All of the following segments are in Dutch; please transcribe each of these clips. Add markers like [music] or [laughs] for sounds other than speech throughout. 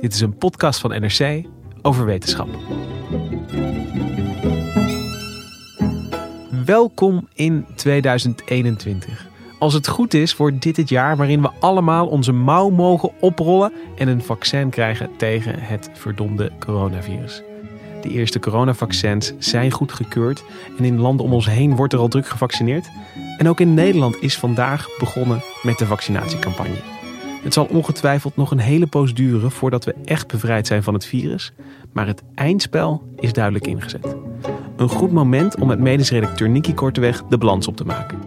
Dit is een podcast van NRC over wetenschap. Welkom in 2021. Als het goed is, wordt dit het jaar waarin we allemaal onze mouw mogen oprollen en een vaccin krijgen tegen het verdomde coronavirus. De eerste coronavaccins zijn goedgekeurd en in landen om ons heen wordt er al druk gevaccineerd. En ook in Nederland is vandaag begonnen met de vaccinatiecampagne. Het zal ongetwijfeld nog een hele poos duren voordat we echt bevrijd zijn van het virus, maar het eindspel is duidelijk ingezet. Een goed moment om met medisch redacteur Nicky Korteweg de balans op te maken.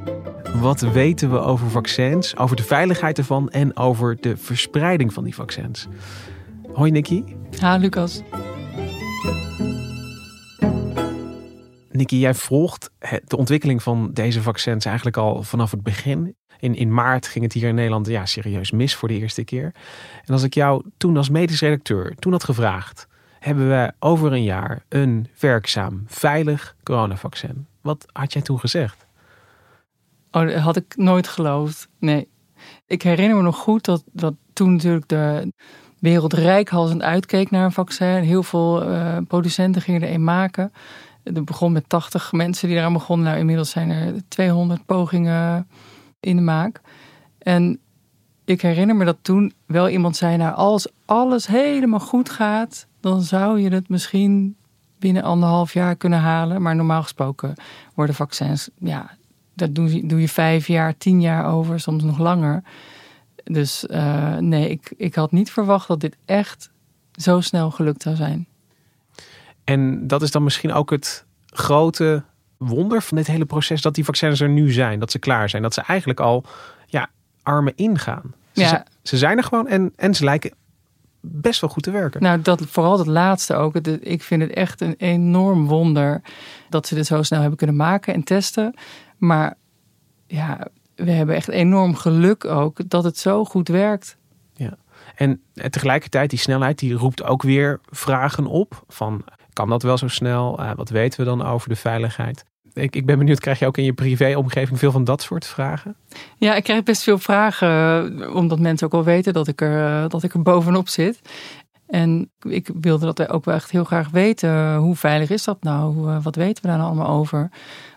Wat weten we over vaccins, over de veiligheid ervan en over de verspreiding van die vaccins? Hoi Nicky. Ha Lucas. Nicky, jij volgt de ontwikkeling van deze vaccins eigenlijk al vanaf het begin. In, in maart ging het hier in Nederland ja, serieus mis voor de eerste keer. En als ik jou toen als medisch redacteur toen had gevraagd, hebben we over een jaar een werkzaam, veilig coronavaccin. Wat had jij toen gezegd? Oh, dat had ik nooit geloofd. Nee. Ik herinner me nog goed dat, dat toen natuurlijk de wereld rijkhalsend uitkeek naar een vaccin. Heel veel uh, producenten gingen er een maken. Het begon met 80 mensen die eraan begonnen. Nou, inmiddels zijn er 200 pogingen in de maak. En ik herinner me dat toen wel iemand zei: Nou, als alles helemaal goed gaat, dan zou je het misschien binnen anderhalf jaar kunnen halen. Maar normaal gesproken worden vaccins, ja, daar doe je, doe je vijf jaar, tien jaar over, soms nog langer. Dus uh, nee, ik, ik had niet verwacht dat dit echt zo snel gelukt zou zijn. En dat is dan misschien ook het grote wonder van dit hele proces dat die vaccins er nu zijn, dat ze klaar zijn, dat ze eigenlijk al ja, armen ingaan. Ze, ja. zijn, ze zijn er gewoon en, en ze lijken best wel goed te werken. Nou, dat, vooral dat laatste ook. Ik vind het echt een enorm wonder dat ze dit zo snel hebben kunnen maken en testen. Maar ja, we hebben echt enorm geluk ook dat het zo goed werkt. Ja, en tegelijkertijd die snelheid die roept ook weer vragen op van kan dat wel zo snel? Uh, wat weten we dan over de veiligheid? Ik, ik ben benieuwd, krijg je ook in je privéomgeving veel van dat soort vragen? Ja, ik krijg best veel vragen, eh, omdat mensen ook wel weten dat ik er, eh, dat ik er bovenop zit. En ik wilde dat ook wel echt heel graag weten. Hoe veilig is dat nou? Wat weten we daar nou allemaal over?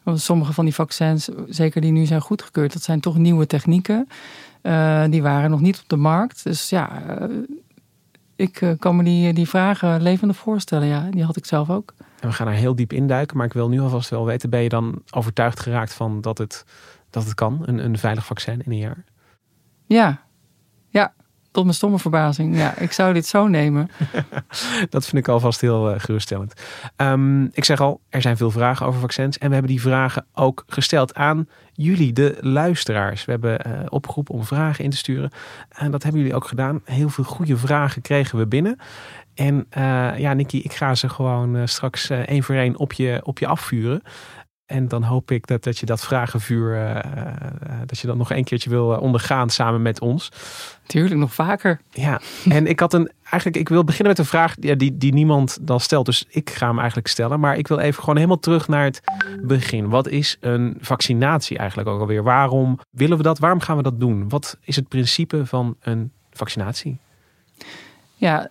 Want sommige van die vaccins, zeker die nu zijn goedgekeurd, dat zijn toch nieuwe technieken. Die waren nog niet op de markt. Dus ja, ik kan me die, die vragen levendig voorstellen. Ja, die had ik zelf ook. We gaan er heel diep induiken, maar ik wil nu alvast wel weten: ben je dan overtuigd geraakt van dat het, dat het kan, een, een veilig vaccin in een jaar? Ja, ja. Tot mijn stomme verbazing. Ja, ik zou dit zo nemen. [laughs] dat vind ik alvast heel uh, geruststellend. Um, ik zeg al, er zijn veel vragen over vaccins. En we hebben die vragen ook gesteld aan jullie, de luisteraars. We hebben uh, opgeroepen om vragen in te sturen. En dat hebben jullie ook gedaan. Heel veel goede vragen kregen we binnen. En uh, ja, Nicky, ik ga ze gewoon straks één voor één op je, op je afvuren. En dan hoop ik dat, dat je dat vragenvuur, uh, dat je dat nog een keertje wil ondergaan samen met ons. Tuurlijk, nog vaker. Ja, en ik had een, eigenlijk, ik wil beginnen met een vraag die, die, die niemand dan stelt. Dus ik ga hem eigenlijk stellen. Maar ik wil even gewoon helemaal terug naar het begin. Wat is een vaccinatie eigenlijk ook alweer? Waarom willen we dat? Waarom gaan we dat doen? Wat is het principe van een vaccinatie? Ja,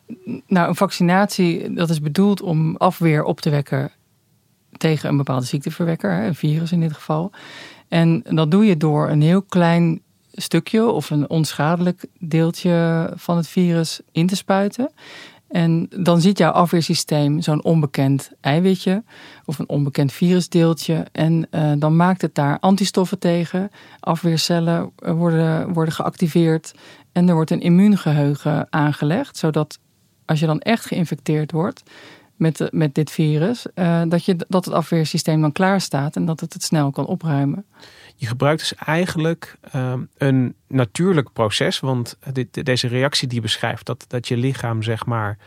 nou, een vaccinatie, dat is bedoeld om afweer op te wekken tegen een bepaalde ziekteverwekker, een virus in dit geval. En dat doe je door een heel klein stukje of een onschadelijk deeltje van het virus in te spuiten. En dan ziet jouw afweersysteem zo'n onbekend eiwitje of een onbekend virusdeeltje. En uh, dan maakt het daar antistoffen tegen. Afweercellen worden, worden geactiveerd. En er wordt een immuungeheugen aangelegd. Zodat als je dan echt geïnfecteerd wordt, met, met dit virus, uh, dat, je, dat het afweersysteem dan klaar staat en dat het het snel kan opruimen. Je gebruikt dus eigenlijk ehm, een natuurlijk proces, want dit, deze reactie die je beschrijft, dat, dat je lichaam zeg maar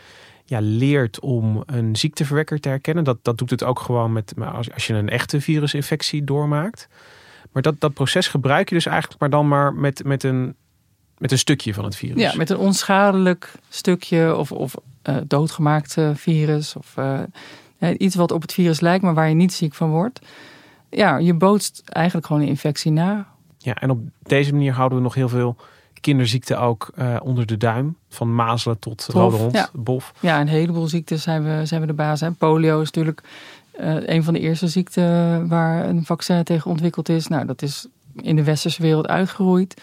ja, leert om een ziekteverwekker te herkennen. Dat, dat doet het ook gewoon met als, als je een echte virusinfectie doormaakt. Maar dat, dat proces gebruik je dus eigenlijk maar dan maar met, met, een, met een stukje van het virus. Ja, met een onschadelijk stukje of, of doodgemaakt virus. Of uh, iets wat op het virus lijkt, maar waar je niet ziek van wordt. Ja, je bootst eigenlijk gewoon een infectie na. Ja, en op deze manier houden we nog heel veel kinderziekten ook uh, onder de duim. Van mazelen tot rode hond, ja. bof. Ja, een heleboel ziektes zijn we, zijn we de baas. Hè. Polio is natuurlijk uh, een van de eerste ziekten waar een vaccin tegen ontwikkeld is. Nou, dat is in de westerse wereld uitgeroeid.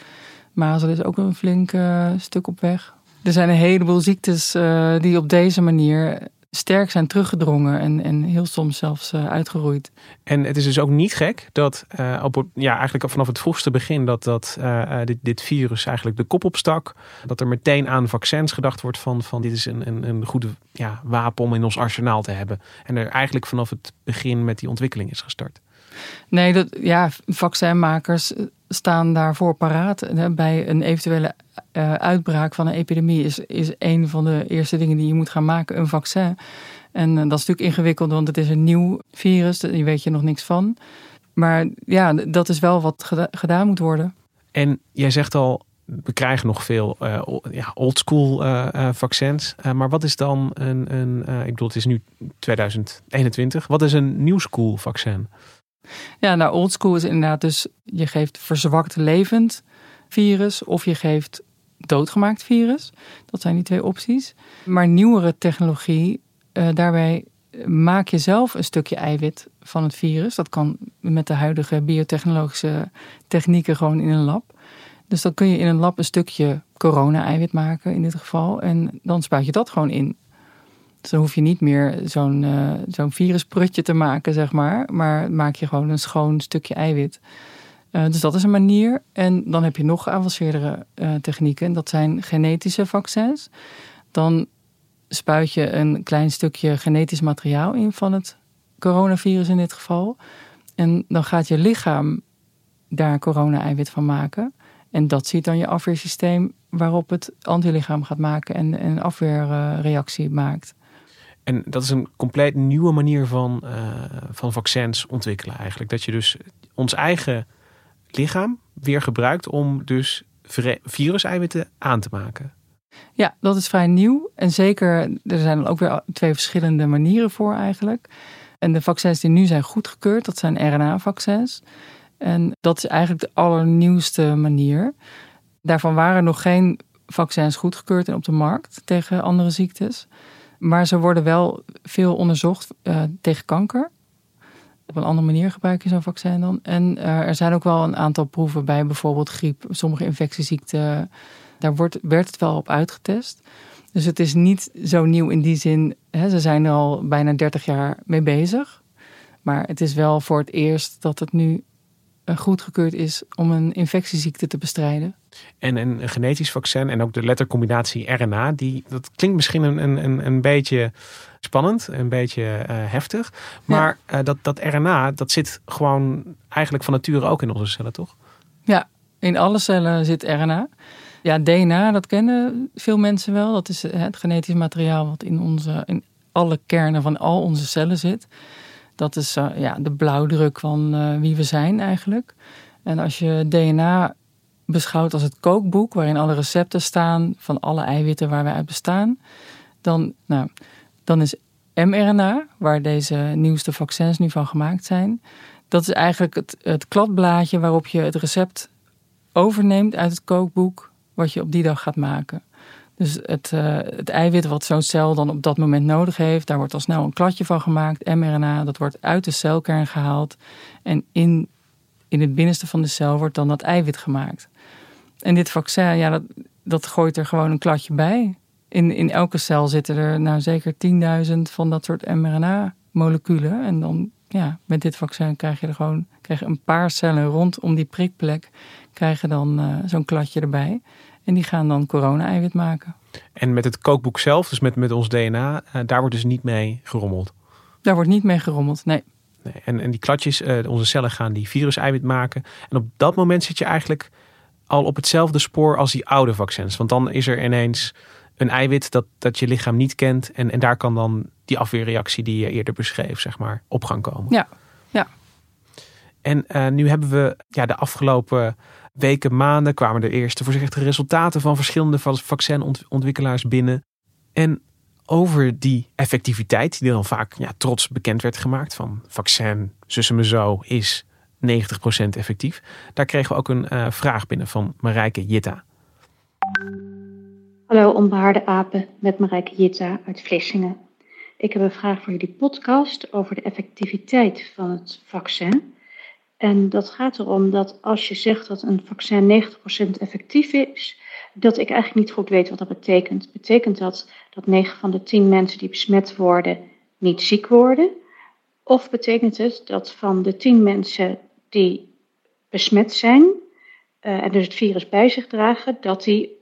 Mazelen is ook een flink uh, stuk op weg. Er zijn een heleboel ziektes uh, die op deze manier sterk zijn teruggedrongen en, en heel soms zelfs uh, uitgeroeid. En het is dus ook niet gek dat uh, op, ja, eigenlijk vanaf het vroegste begin dat, dat uh, dit, dit virus eigenlijk de kop opstak. Dat er meteen aan vaccins gedacht wordt van, van dit is een, een, een goede ja, wapen om in ons arsenaal te hebben. En er eigenlijk vanaf het begin met die ontwikkeling is gestart. Nee, dat, ja, vaccinmakers staan daarvoor paraat. Bij een eventuele uh, uitbraak van een epidemie is, is een van de eerste dingen die je moet gaan maken, een vaccin. En uh, dat is natuurlijk ingewikkeld, want het is een nieuw virus, daar weet je nog niks van. Maar ja, dat is wel wat geda gedaan moet worden. En jij zegt al, we krijgen nog veel uh, ja, oldschool vaccins. maar wat is dan een, een ik bedoel, het is nu 2021. Wat is een new school vaccin? Ja, nou, oldschool is inderdaad dus je geeft verzwakt levend virus of je geeft doodgemaakt virus. Dat zijn die twee opties. Maar nieuwere technologie, uh, daarbij maak je zelf een stukje eiwit van het virus. Dat kan met de huidige biotechnologische technieken gewoon in een lab. Dus dan kun je in een lab een stukje corona-eiwit maken in dit geval. En dan spuit je dat gewoon in. Dus dan hoef je niet meer zo'n uh, zo'n virusprutje te maken, zeg maar. Maar maak je gewoon een schoon stukje eiwit. Uh, dus dat is een manier. En dan heb je nog geavanceerdere uh, technieken. Dat zijn genetische vaccins. Dan spuit je een klein stukje genetisch materiaal in van het coronavirus in dit geval. En dan gaat je lichaam daar corona-eiwit van maken. En dat ziet dan je afweersysteem waarop het antilichaam gaat maken en, en een afweerreactie maakt. En dat is een compleet nieuwe manier van, uh, van vaccins ontwikkelen eigenlijk. Dat je dus ons eigen lichaam weer gebruikt om dus viruseiwitten aan te maken. Ja, dat is vrij nieuw. En zeker, er zijn ook weer twee verschillende manieren voor eigenlijk. En de vaccins die nu zijn goedgekeurd, dat zijn RNA-vaccins. En dat is eigenlijk de allernieuwste manier. Daarvan waren nog geen vaccins goedgekeurd en op de markt tegen andere ziektes. Maar ze worden wel veel onderzocht uh, tegen kanker. Op een andere manier gebruik je zo'n vaccin dan. En uh, er zijn ook wel een aantal proeven bij bijvoorbeeld griep, sommige infectieziekten. Daar wordt, werd het wel op uitgetest. Dus het is niet zo nieuw in die zin. Hè, ze zijn er al bijna 30 jaar mee bezig. Maar het is wel voor het eerst dat het nu goedgekeurd is om een infectieziekte te bestrijden. En een genetisch vaccin en ook de lettercombinatie RNA, die, dat klinkt misschien een, een, een beetje spannend, een beetje uh, heftig. Maar ja. uh, dat, dat RNA, dat zit gewoon eigenlijk van nature ook in onze cellen, toch? Ja, in alle cellen zit RNA. Ja, DNA, dat kennen veel mensen wel. Dat is het genetisch materiaal wat in, onze, in alle kernen van al onze cellen zit. Dat is uh, ja, de blauwdruk van uh, wie we zijn eigenlijk. En als je DNA beschouwt als het kookboek, waarin alle recepten staan van alle eiwitten waar we uit bestaan, dan, nou, dan is mRNA, waar deze nieuwste vaccins nu van gemaakt zijn, dat is eigenlijk het, het kladblaadje waarop je het recept overneemt uit het kookboek wat je op die dag gaat maken. Dus het, uh, het eiwit wat zo'n cel dan op dat moment nodig heeft, daar wordt al snel een kladje van gemaakt. mRNA, dat wordt uit de celkern gehaald. En in, in het binnenste van de cel wordt dan dat eiwit gemaakt. En dit vaccin, ja, dat, dat gooit er gewoon een kladje bij. In, in elke cel zitten er nou zeker 10.000 van dat soort mRNA-moleculen. En dan, ja, met dit vaccin krijg je er gewoon krijg je een paar cellen rondom die prikplek, krijg je dan uh, zo'n kladje erbij. En die gaan dan corona-eiwit maken. En met het kookboek zelf, dus met, met ons DNA, uh, daar wordt dus niet mee gerommeld? Daar wordt niet mee gerommeld, nee. nee. En, en die kladjes, uh, onze cellen gaan die virus-eiwit maken. En op dat moment zit je eigenlijk al op hetzelfde spoor als die oude vaccins. Want dan is er ineens een eiwit dat, dat je lichaam niet kent. En, en daar kan dan die afweerreactie die je eerder beschreef, zeg maar, op gaan komen. Ja, ja. En uh, nu hebben we ja, de afgelopen weken, maanden kwamen de eerste voorzichtige resultaten van verschillende vaccinontwikkelaars binnen. En over die effectiviteit, die dan vaak ja, trots bekend werd gemaakt van vaccin, zussen me zo, is 90% effectief. Daar kregen we ook een uh, vraag binnen van Marijke Jitta. Hallo onbehaarde apen, met Marijke Jitta uit Vlissingen. Ik heb een vraag voor jullie podcast over de effectiviteit van het vaccin. En dat gaat erom dat als je zegt dat een vaccin 90% effectief is, dat ik eigenlijk niet goed weet wat dat betekent. Betekent dat dat 9 van de 10 mensen die besmet worden niet ziek worden? Of betekent het dat van de 10 mensen die besmet zijn uh, en dus het virus bij zich dragen, dat, die,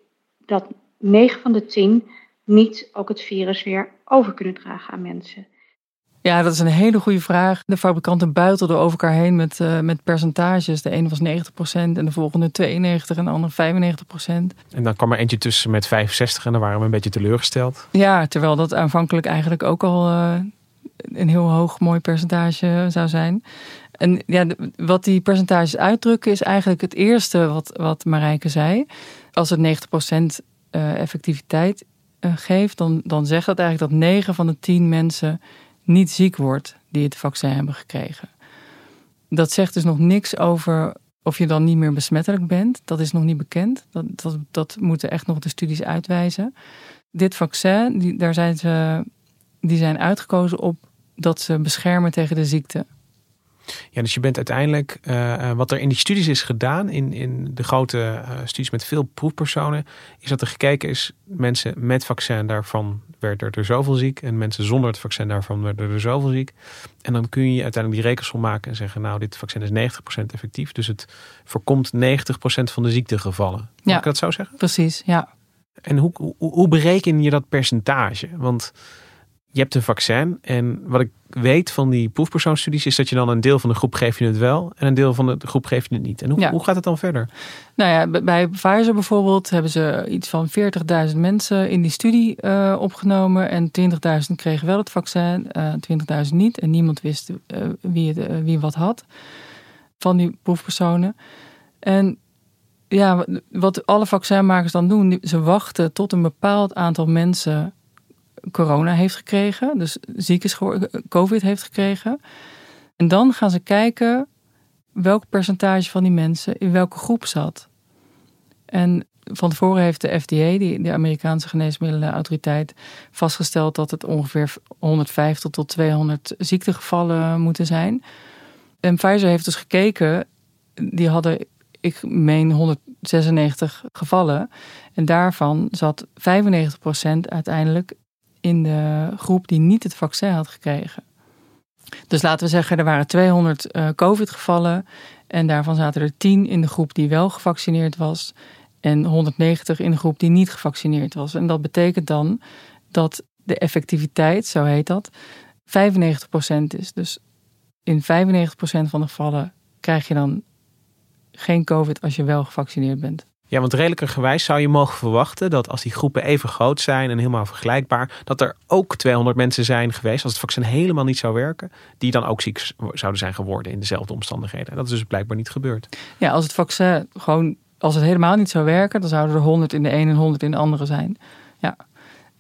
dat 9 van de 10 niet ook het virus weer over kunnen dragen aan mensen? Ja, dat is een hele goede vraag. De fabrikanten buitelden over elkaar heen met, uh, met percentages. De ene was 90% en de volgende 92% en de andere 95%. En dan kwam er eentje tussen met 65 en dan waren we een beetje teleurgesteld. Ja, terwijl dat aanvankelijk eigenlijk ook al uh, een heel hoog mooi percentage zou zijn. En ja, wat die percentages uitdrukken is eigenlijk het eerste wat, wat Marijke zei. Als het 90% uh, effectiviteit geeft, dan, dan zegt dat eigenlijk dat 9 van de 10 mensen niet ziek wordt die het vaccin hebben gekregen. Dat zegt dus nog niks over of je dan niet meer besmettelijk bent. Dat is nog niet bekend. Dat, dat, dat moeten echt nog de studies uitwijzen. Dit vaccin, die, daar zijn ze, die zijn uitgekozen op dat ze beschermen tegen de ziekte. Ja, dus je bent uiteindelijk, uh, wat er in die studies is gedaan, in, in de grote uh, studies met veel proefpersonen, is dat er gekeken is, mensen met vaccin daarvan werden er zoveel ziek en mensen zonder het vaccin daarvan werden er zoveel ziek. En dan kun je uiteindelijk die rekensom maken en zeggen, nou, dit vaccin is 90% effectief, dus het voorkomt 90% van de ziektegevallen. Mag ja, ik dat zo zeggen? Precies, ja. En hoe, hoe, hoe bereken je dat percentage? Want je hebt een vaccin. En wat ik weet van die proefpersoonstudies is dat je dan een deel van de groep geef je het wel en een deel van de groep geef je het niet. En hoe, hoe gaat het dan verder? Nou ja, bij Pfizer bijvoorbeeld hebben ze iets van 40.000 mensen in die studie uh, opgenomen en 20.000 kregen wel het vaccin, uh, 20.000 niet. En niemand wist uh, wie, het, wie wat had van die proefpersonen. En ja, wat alle vaccinmakers dan doen, ze wachten tot een bepaald aantal mensen corona heeft gekregen, dus ziek is COVID heeft gekregen. En dan gaan ze kijken welk percentage van die mensen in welke groep zat. En van tevoren heeft de FDA, die, de Amerikaanse geneesmiddelenautoriteit, vastgesteld dat het ongeveer 150 tot 200 ziektegevallen moeten zijn. En Pfizer heeft dus gekeken, die hadden, ik meen, 196 gevallen. En daarvan zat 95% uiteindelijk in de groep die niet het vaccin had gekregen. Dus laten we zeggen, er waren 200 uh, COVID-gevallen en daarvan zaten er 10 in de groep die wel gevaccineerd was en 190 in de groep die niet gevaccineerd was. En dat betekent dan dat de effectiviteit, zo heet dat, 95% is. Dus in 95% van de gevallen krijg je dan geen COVID als je wel gevaccineerd bent. Ja, want redelijkergewijs zou je mogen verwachten dat als die groepen even groot zijn en helemaal vergelijkbaar, dat er ook 200 mensen zijn geweest, als het vaccin helemaal niet zou werken, die dan ook ziek zouden zijn geworden in dezelfde omstandigheden. dat is dus blijkbaar niet gebeurd. Ja, als het vaccin gewoon, als het helemaal niet zou werken, dan zouden er 100 in de een en 100 in de andere zijn. Ja.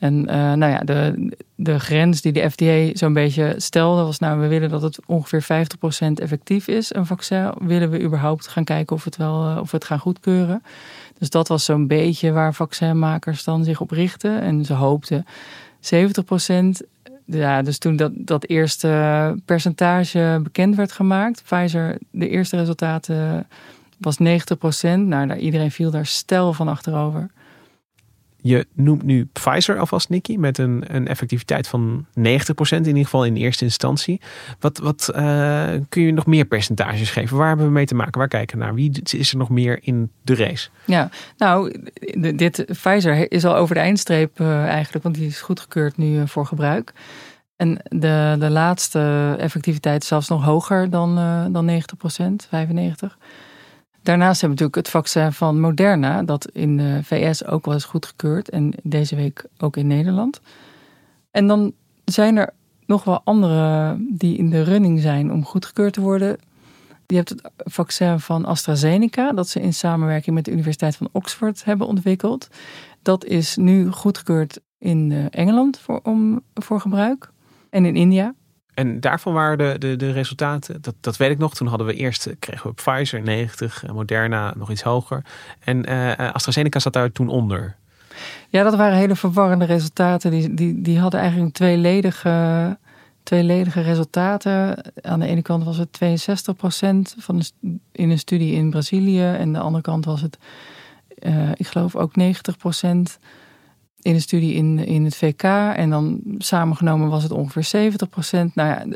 En uh, nou ja, de, de grens die de FDA zo'n beetje stelde was, nou, we willen dat het ongeveer 50% effectief is, een vaccin. Willen we überhaupt gaan kijken of, het wel, uh, of we het gaan goedkeuren? Dus dat was zo'n beetje waar vaccinmakers dan zich op richten. En ze hoopten 70%. Ja, dus toen dat, dat eerste percentage bekend werd gemaakt, Pfizer, de eerste resultaten was 90%. Nou, iedereen viel daar stel van achterover. Je noemt nu Pfizer alvast, Nicky, met een, een effectiviteit van 90% in ieder geval in eerste instantie. Wat, wat uh, kun je nog meer percentages geven? Waar hebben we mee te maken? Waar kijken we naar? Wie is er nog meer in de race? Ja, nou, dit Pfizer is al over de eindstreep uh, eigenlijk, want die is goedgekeurd nu uh, voor gebruik. En de, de laatste effectiviteit zelfs nog hoger dan, dan 90%, 95%. Daarnaast hebben we natuurlijk het vaccin van Moderna, dat in de VS ook wel is goedgekeurd en deze week ook in Nederland. En dan zijn er nog wel andere die in de running zijn om goedgekeurd te worden. Je hebt het vaccin van AstraZeneca, dat ze in samenwerking met de Universiteit van Oxford hebben ontwikkeld. Dat is nu goedgekeurd in eh, Engeland voor, om, voor gebruik en in India. En daarvan waren de, de, resultaten, dat, dat weet ik nog. Toen hadden we eerst, eh, kregen we Pfizer 90, Moderna nog iets hoger. En uh, AstraZeneca zat daar toen onder. Ja, dat waren hele verwarrende resultaten. Die, die, die hadden eigenlijk tweeledige, tweeledige resultaten. Aan de ene kant was het 62% van in een studie in Brazilië. En aan de andere kant was het, ik geloof ook 90% in een studie in, in het VK. En dan samengenomen was het ongeveer 70 procent. Nou ja,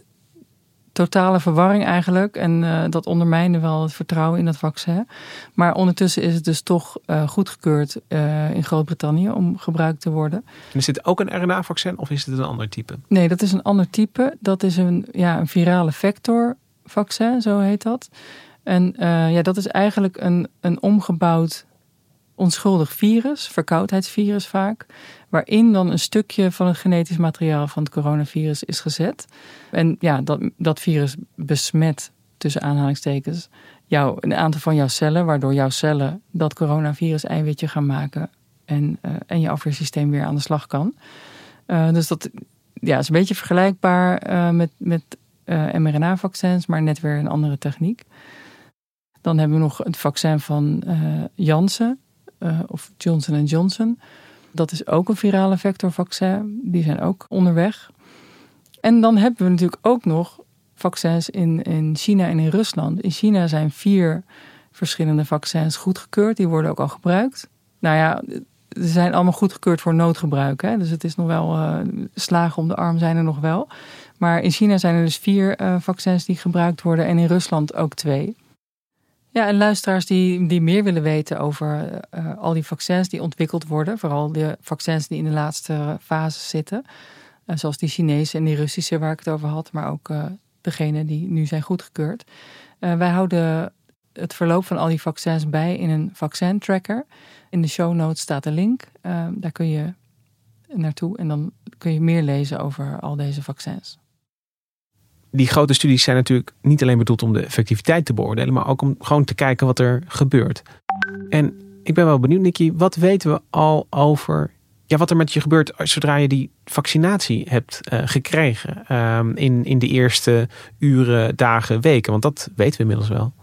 totale verwarring eigenlijk. En uh, dat ondermijnde wel het vertrouwen in dat vaccin. Maar ondertussen is het dus toch uh, goedgekeurd uh, in Groot-Brittannië om gebruikt te worden. En is dit ook een RNA-vaccin of is het een ander type? Nee, dat is een ander type. Dat is een, ja, een virale vector vaccin, zo heet dat. En ja, dat is eigenlijk een, een omgebouwd onschuldig virus, verkoudheidsvirus vaak, waarin dan een stukje van het genetisch materiaal van het coronavirus is gezet. En ja, dat, dat virus besmet, tussen aanhalingstekens, jou, een aantal van jouw cellen, waardoor jouw cellen dat coronavirus-eiwitje gaan maken en, uh, en je afweersysteem weer aan de slag kan. Uh, dus dat ja, is een beetje vergelijkbaar uh, met, met mRNA-vaccins, maar net weer een andere techniek. Dan hebben we nog het vaccin van Janssen uh, of Johnson Johnson. Dat is ook een virale vectorvaccin. Die zijn ook onderweg. En dan hebben we natuurlijk ook nog vaccins in, in China en in Rusland. In China zijn vier verschillende vaccins goedgekeurd. Die worden ook al gebruikt. Nou ja, ze zijn allemaal goedgekeurd voor noodgebruik. Hè? Dus het is nog wel uh, slagen om de arm zijn er nog wel. Maar in China zijn er dus vier uh, vaccins die gebruikt worden en in Rusland ook twee. Ja, en luisteraars die, die meer willen weten over uh, al die vaccins die ontwikkeld worden, vooral de vaccins die in de laatste fase zitten, zoals die Chinese en die Russische waar ik het over had, maar ook uh, degene die nu zijn goedgekeurd. wij houden het verloop van al die vaccins bij in een vaccin tracker. In de show notes staat een link, daar kun je naartoe en dan kun je meer lezen over al deze vaccins die grote studies zijn natuurlijk niet alleen bedoeld om de effectiviteit te beoordelen, maar ook om gewoon te kijken wat er gebeurt. En ik ben wel benieuwd, Nicky, wat weten we al over ja, wat er met je gebeurt zodra je die vaccinatie hebt uh, gekregen um, in, in de eerste uren, dagen, weken? Want dat weten we inmiddels wel.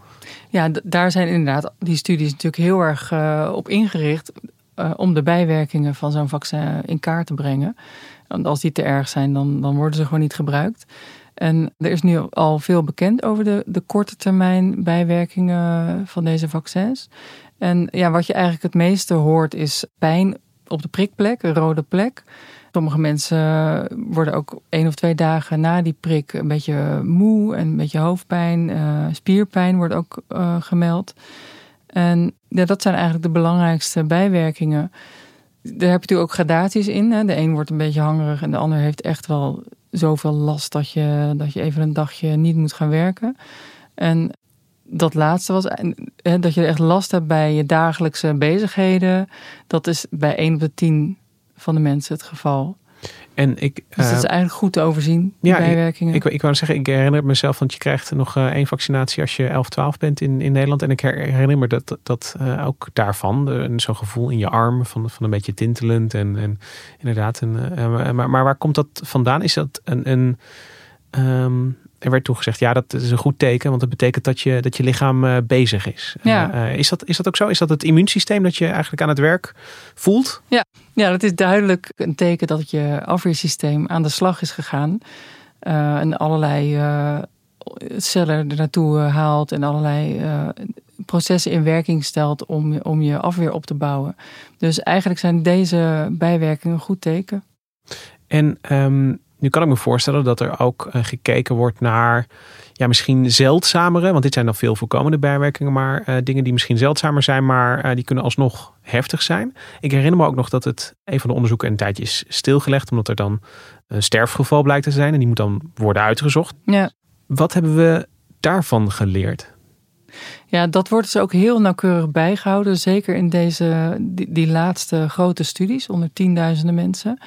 Ja, daar zijn inderdaad die studies natuurlijk heel erg uh, op ingericht uh, om de bijwerkingen van zo'n vaccin in kaart te brengen. Want als die te erg zijn, dan, dan worden ze gewoon niet gebruikt. En er is nu al veel bekend over de, de korte termijn bijwerkingen van deze vaccins. En ja, wat je eigenlijk het meeste hoort is pijn op de prikplek, een rode plek. Sommige mensen worden ook één of twee dagen na die prik een beetje moe en een beetje hoofdpijn. Uh, spierpijn wordt ook uh, gemeld. En ja, dat zijn eigenlijk de belangrijkste bijwerkingen. Daar heb je natuurlijk ook gradaties in. Hè. De een wordt een beetje hangerig en de ander heeft echt wel zoveel last dat je, dat je even een dagje niet moet gaan werken. En dat laatste was dat je echt last hebt bij je dagelijkse bezigheden. Dat is bij 1 op de 10 van de mensen het geval. En ik, dus dat is eh, eigenlijk goed te overzien, die ja, bijwerkingen. Ik, ik, ik wou zeggen, ik herinner mezelf, want je krijgt nog uh, één vaccinatie als je 11, 12 bent in, in Nederland. En ik herinner me dat, dat uh, ook daarvan, zo'n gevoel in je arm van, van een beetje tintelend. En, en inderdaad, en, maar, maar waar komt dat vandaan? Is dat een, een um, er werd toegezegd, ja, dat is een goed teken, want dat betekent dat je, dat je lichaam uh, bezig is. Ja. Uh, is, dat, is dat ook zo? Is dat het immuunsysteem dat je eigenlijk aan het werk voelt? Ja, ja dat is duidelijk een teken dat je afweersysteem aan de slag is gegaan. Uh, en allerlei cellen er naartoe haalt en allerlei processen in werking stelt om, om je afweer op te bouwen. Dus eigenlijk zijn deze bijwerkingen een goed teken. En ehm, nu kan ik me voorstellen dat er ook uh, gekeken wordt naar ja, misschien zeldzamere, want dit zijn dan veel voorkomende bijwerkingen, maar uh, dingen die misschien zeldzamer zijn, maar uh, die kunnen alsnog heftig zijn. Ik herinner me ook nog dat het een van de onderzoeken een tijdje is stilgelegd, omdat er dan een sterfgeval blijkt te zijn en die moet dan worden uitgezocht. Ja. Wat hebben we daarvan geleerd? Ja, dat wordt dus ook heel nauwkeurig bijgehouden. Zeker in deze, die, die laatste grote studies onder tienduizenden mensen.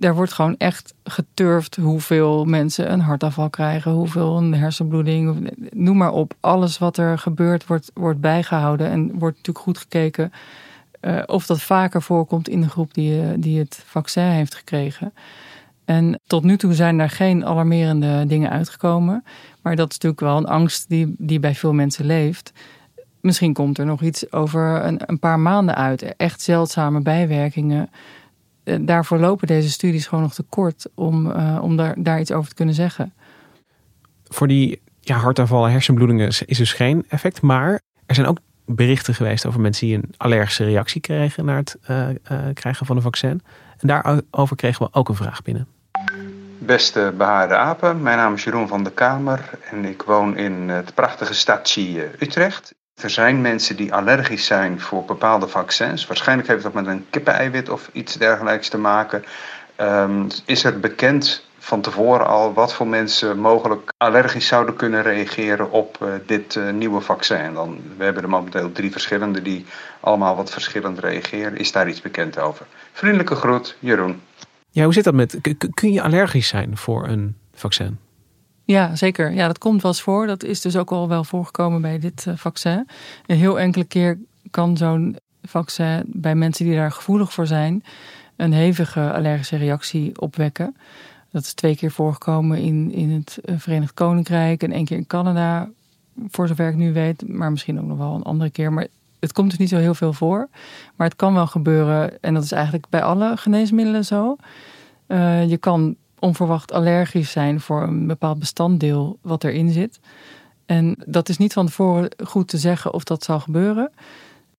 Daar wordt gewoon echt geturfd hoeveel mensen een hartaanval krijgen, hoeveel een hersenbloeding, noem maar op. Alles wat er gebeurt wordt, wordt bijgehouden en wordt natuurlijk goed gekeken uh, of dat vaker voorkomt in de groep die, die het vaccin heeft gekregen. En tot nu toe zijn daar geen alarmerende dingen uitgekomen. Maar dat is natuurlijk wel een angst die, die bij veel mensen leeft. Misschien komt er nog iets over een, een paar maanden uit. Echt zeldzame bijwerkingen. Eh, daarvoor lopen deze studies gewoon nog te kort om, uh, om daar, daar iets over te kunnen zeggen. Voor die ja, hartaanvallen, hersenbloedingen is dus geen effect. Maar er zijn ook berichten geweest over mensen die een allergische reactie kregen na het uh, krijgen van een vaccin. En daarover kregen we ook een vraag binnen. Beste behaarde apen, mijn naam is Jeroen van der Kamer en ik woon in het prachtige stadje Utrecht. Er zijn mensen die allergisch zijn voor bepaalde vaccins. Waarschijnlijk heeft dat met een kippeneiwit of iets dergelijks te maken. Um, is er bekend van tevoren al wat voor mensen mogelijk allergisch zouden kunnen reageren op uh, dit uh, nieuwe vaccin? Dan, we hebben er momenteel drie verschillende die allemaal wat verschillend reageren. Is daar iets bekend over? Vriendelijke groet, Jeroen. Ja, hoe zit dat met. Kun je allergisch zijn voor een vaccin? Ja, zeker. Ja, dat komt wel eens voor. Dat is dus ook al wel voorgekomen bij dit uh, vaccin. Een heel enkele keer kan zo'n vaccin bij mensen die daar gevoelig voor zijn, een hevige allergische reactie opwekken. Dat is twee keer voorgekomen in, in het eh, Verenigd Koninkrijk en één keer in Canada, voor zover ik nu weet, maar misschien ook nog wel een andere keer. Maar het komt dus niet zo heel veel voor. Maar het kan wel gebeuren, en dat is eigenlijk bij alle geneesmiddelen zo. Uh, je kan onverwacht allergisch zijn voor een bepaald bestanddeel wat erin zit. En dat is niet van tevoren goed te zeggen of dat zal gebeuren.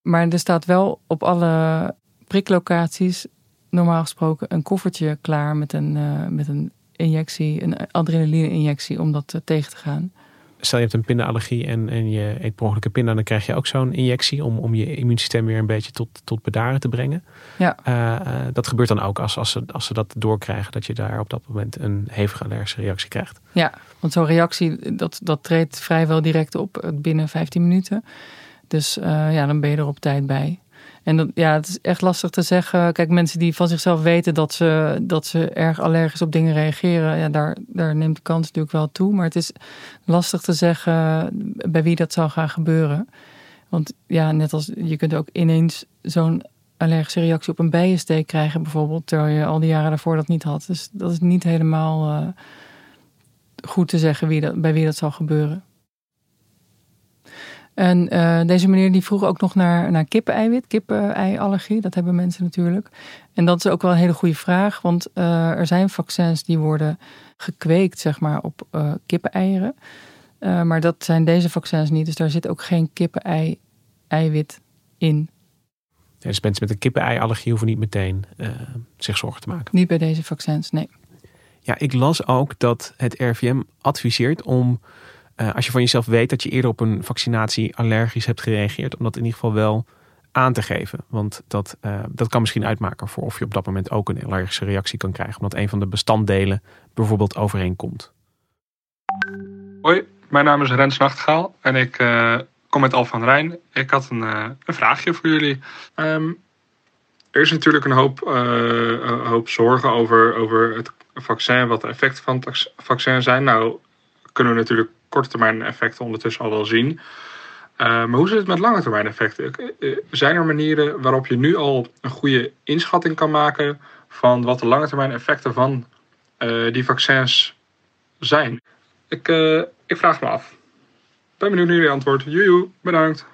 Maar er staat wel op alle priklocaties normaal gesproken een koffertje klaar met een, uh, met een injectie, een adrenaline-injectie om dat uh, tegen te gaan stel je hebt een pindaallergie en, en je eet per ongeluk een pinda, dan krijg je ook zo'n injectie om, om je immuunsysteem weer een beetje tot, tot bedaren te brengen. Ja. Uh, dat gebeurt dan ook als, als, ze, als ze dat doorkrijgen, dat je daar op dat moment een hevige allergische reactie krijgt. Ja, want zo'n reactie, dat, dat treedt vrijwel direct op binnen 15 minuten. Dus uh, ja, dan ben je er op tijd bij. En ja, het is echt lastig te zeggen. Kijk, mensen die van zichzelf weten dat ze, dat ze erg allergisch op dingen reageren, ja, daar, daar neemt de kans natuurlijk wel toe. Maar het is lastig te zeggen bij wie dat zou gaan gebeuren. Want ja, net als je kunt ook ineens zo'n allergische reactie op een bijensteek krijgen, bijvoorbeeld, terwijl je al die jaren daarvoor dat niet had. Dus dat is niet helemaal uh, goed te zeggen wie dat, bij wie dat zal gebeuren. En uh, deze meneer die vroeg ook nog naar, naar kippeneiwit, kippeneiallergie. Dat hebben mensen natuurlijk. En dat is ook wel een hele goede vraag, want uh, er zijn vaccins die worden gekweekt zeg maar, op uh, kippeneieren. maar dat zijn deze vaccins niet, dus daar zit ook geen kippenei-eiwit in. Ja, dus mensen met een kippeneiallergie hoeven niet meteen zich zorgen te maken? Niet bij deze vaccins, nee. Ja, ik las ook dat het RVM adviseert om uh, als je van jezelf weet dat je eerder op een vaccinatie allergisch hebt gereageerd, om dat in ieder geval wel aan te geven. Want dat, uh, dat kan misschien uitmaken voor of je op dat moment ook een allergische reactie kan krijgen, omdat een van de bestanddelen bijvoorbeeld overeenkomt. Hoi, mijn naam is Rens Nachtgaal en ik uh, kom uit Al van Rijn. Ik had een, een vraagje voor jullie. Um, er is natuurlijk een hoop, hoop zorgen over, over het vaccin, wat de effecten van het vaccin zijn. Nou, kunnen we natuurlijk korte termijn effecten ondertussen al wel zien. Uh, maar hoe zit het met lange termijn effecten? Eh, zijn er manieren waarop je nu al een goede inschatting kan maken van wat de lange termijn effecten van die vaccins zijn? Ik, uh, ik vraag me af. Ben benieuwd naar jullie antwoord. Joejoe, bedankt.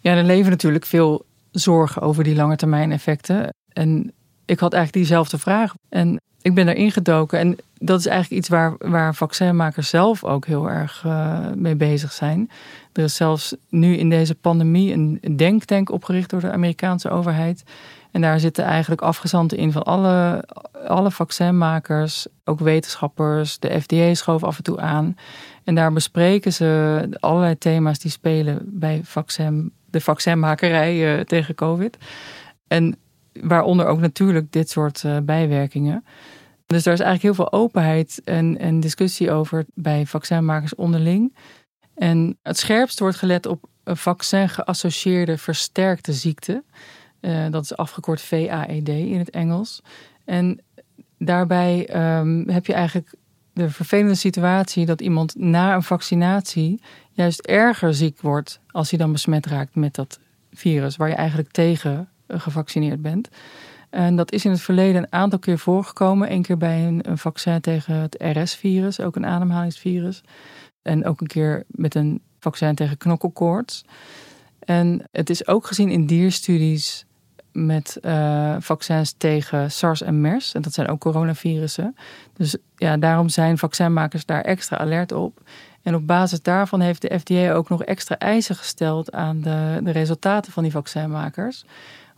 Ja, er leven natuurlijk veel zorgen over die lange termijn effecten. En ik had eigenlijk diezelfde vraag. En ik ben erin gedoken. En dat is eigenlijk iets waar, waar vaccinmakers zelf ook heel erg uh, mee bezig zijn. Er is zelfs nu in deze pandemie een denktank opgericht door de Amerikaanse overheid. En daar zitten eigenlijk afgezanten in van alle, alle vaccinmakers, ook wetenschappers. De FDA schoof af en toe aan. En daar bespreken ze allerlei thema's die spelen bij vaccin, de vaccinmakerij uh, tegen COVID. En waaronder ook natuurlijk dit soort uh, bijwerkingen. Dus daar is eigenlijk heel veel openheid en, en discussie over bij vaccinmakers onderling. En het scherpst wordt gelet op vaccin-geassocieerde versterkte ziekte. Uh, dat is afgekort VAED in het Engels. En daarbij um, heb je eigenlijk de vervelende situatie dat iemand na een vaccinatie juist erger ziek wordt als hij dan besmet raakt met dat virus waar je eigenlijk tegen gevaccineerd bent. En dat is in het verleden een aantal keer voorgekomen. Eén keer bij een, vaccin tegen het RS-virus, ook een ademhalingsvirus. En ook een keer met een vaccin tegen knokkelkoorts. En het is ook gezien in dierstudies met uh, vaccins tegen SARS en MERS. En dat zijn ook coronavirussen. Dus ja, daarom zijn vaccinmakers daar extra alert op. En op basis daarvan heeft de FDA ook nog extra eisen gesteld aan de, de resultaten van die vaccinmakers.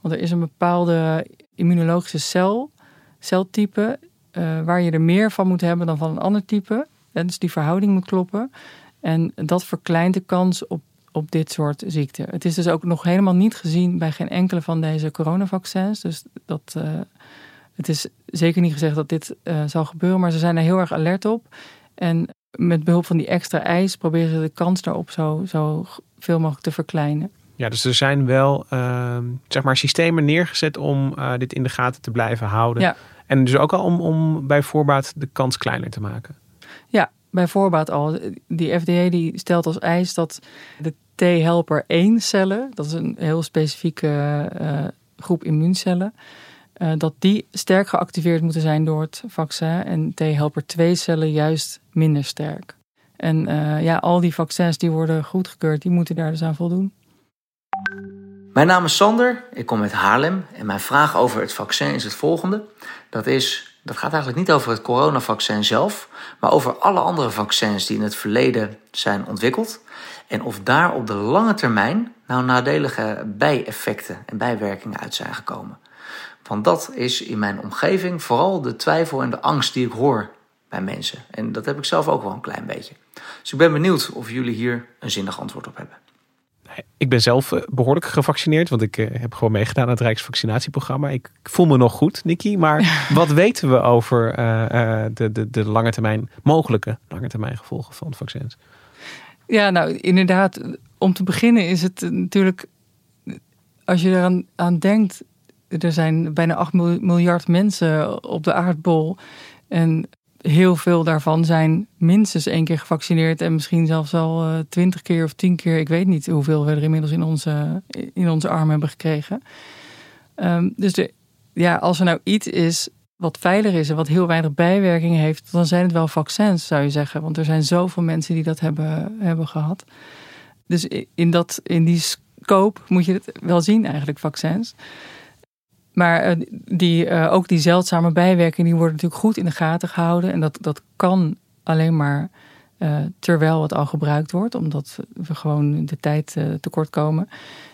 Want er is een bepaalde immunologische cel, celtype, uh, waar je er meer van moet hebben dan van een ander type. En dus die verhouding moet kloppen. En dat verkleint de kans op, op dit soort ziekten. Het is dus ook nog helemaal niet gezien bij geen enkele van deze coronavaccins. Dus dat, uh, het is zeker niet gezegd dat dit uh, zal gebeuren, maar ze zijn er heel erg alert op. En met behulp van die extra ijs proberen ze de kans daarop zo, zo veel mogelijk te verkleinen. Ja, dus er zijn wel uh, zeg maar systemen neergezet om uh, dit in de gaten te blijven houden. Ja. En dus ook al om, om bij voorbaat de kans kleiner te maken. Ja, bij voorbaat al. Die FDA die stelt als eis dat de T-helper 1 cellen, dat is een heel specifieke uh, groep immuuncellen, uh, dat die sterk geactiveerd moeten zijn door het vaccin en T-helper 2 cellen juist minder sterk. En uh, ja, al die vaccins die worden goedgekeurd, die moeten daar dus aan voldoen. Mijn naam is Sander, ik kom uit Haarlem en mijn vraag over het vaccin is het volgende. Dat, is, dat gaat eigenlijk niet over het coronavaccin zelf, maar over alle andere vaccins die in het verleden zijn ontwikkeld. En of daar op de lange termijn nou nadelige bijeffecten en bijwerkingen uit zijn gekomen. Want dat is in mijn omgeving vooral de twijfel en de angst die ik hoor bij mensen. En dat heb ik zelf ook wel een klein beetje. Dus ik ben benieuwd of jullie hier een zinnig antwoord op hebben. Ik ben zelf eh, behoorlijk gevaccineerd, want ik eh, heb gewoon meegedaan aan het Rijksvaccinatieprogramma. Ik voel me nog goed, Nikki. Maar wat weten we over uh, de, de, de lange termijn, mogelijke lange termijn gevolgen van vaccins? Ja, nou inderdaad. Om te beginnen is het natuurlijk, als je eraan aan denkt, er zijn bijna 8 miljard mensen op de aardbol. En heel veel daarvan zijn minstens één keer gevaccineerd en misschien zelfs al uh, twintig keer of tien keer. Ik weet niet hoeveel we er inmiddels in onze, in onze arm hebben gekregen. Um, dus de, ja, als er nou iets is wat veilig is en wat heel weinig bijwerkingen heeft, dan zijn het wel vaccins, zou je zeggen. Want er zijn zoveel mensen die dat hebben, hebben gehad. Dus in, dat, in die scope moet je het wel zien, eigenlijk, vaccins. Maar eh, die, uh, ook die zeldzame bijwerkingen die worden natuurlijk goed in de gaten gehouden. En dat, dat kan alleen maar uh, terwijl het al gebruikt wordt, omdat we gewoon de tijd tekort komen.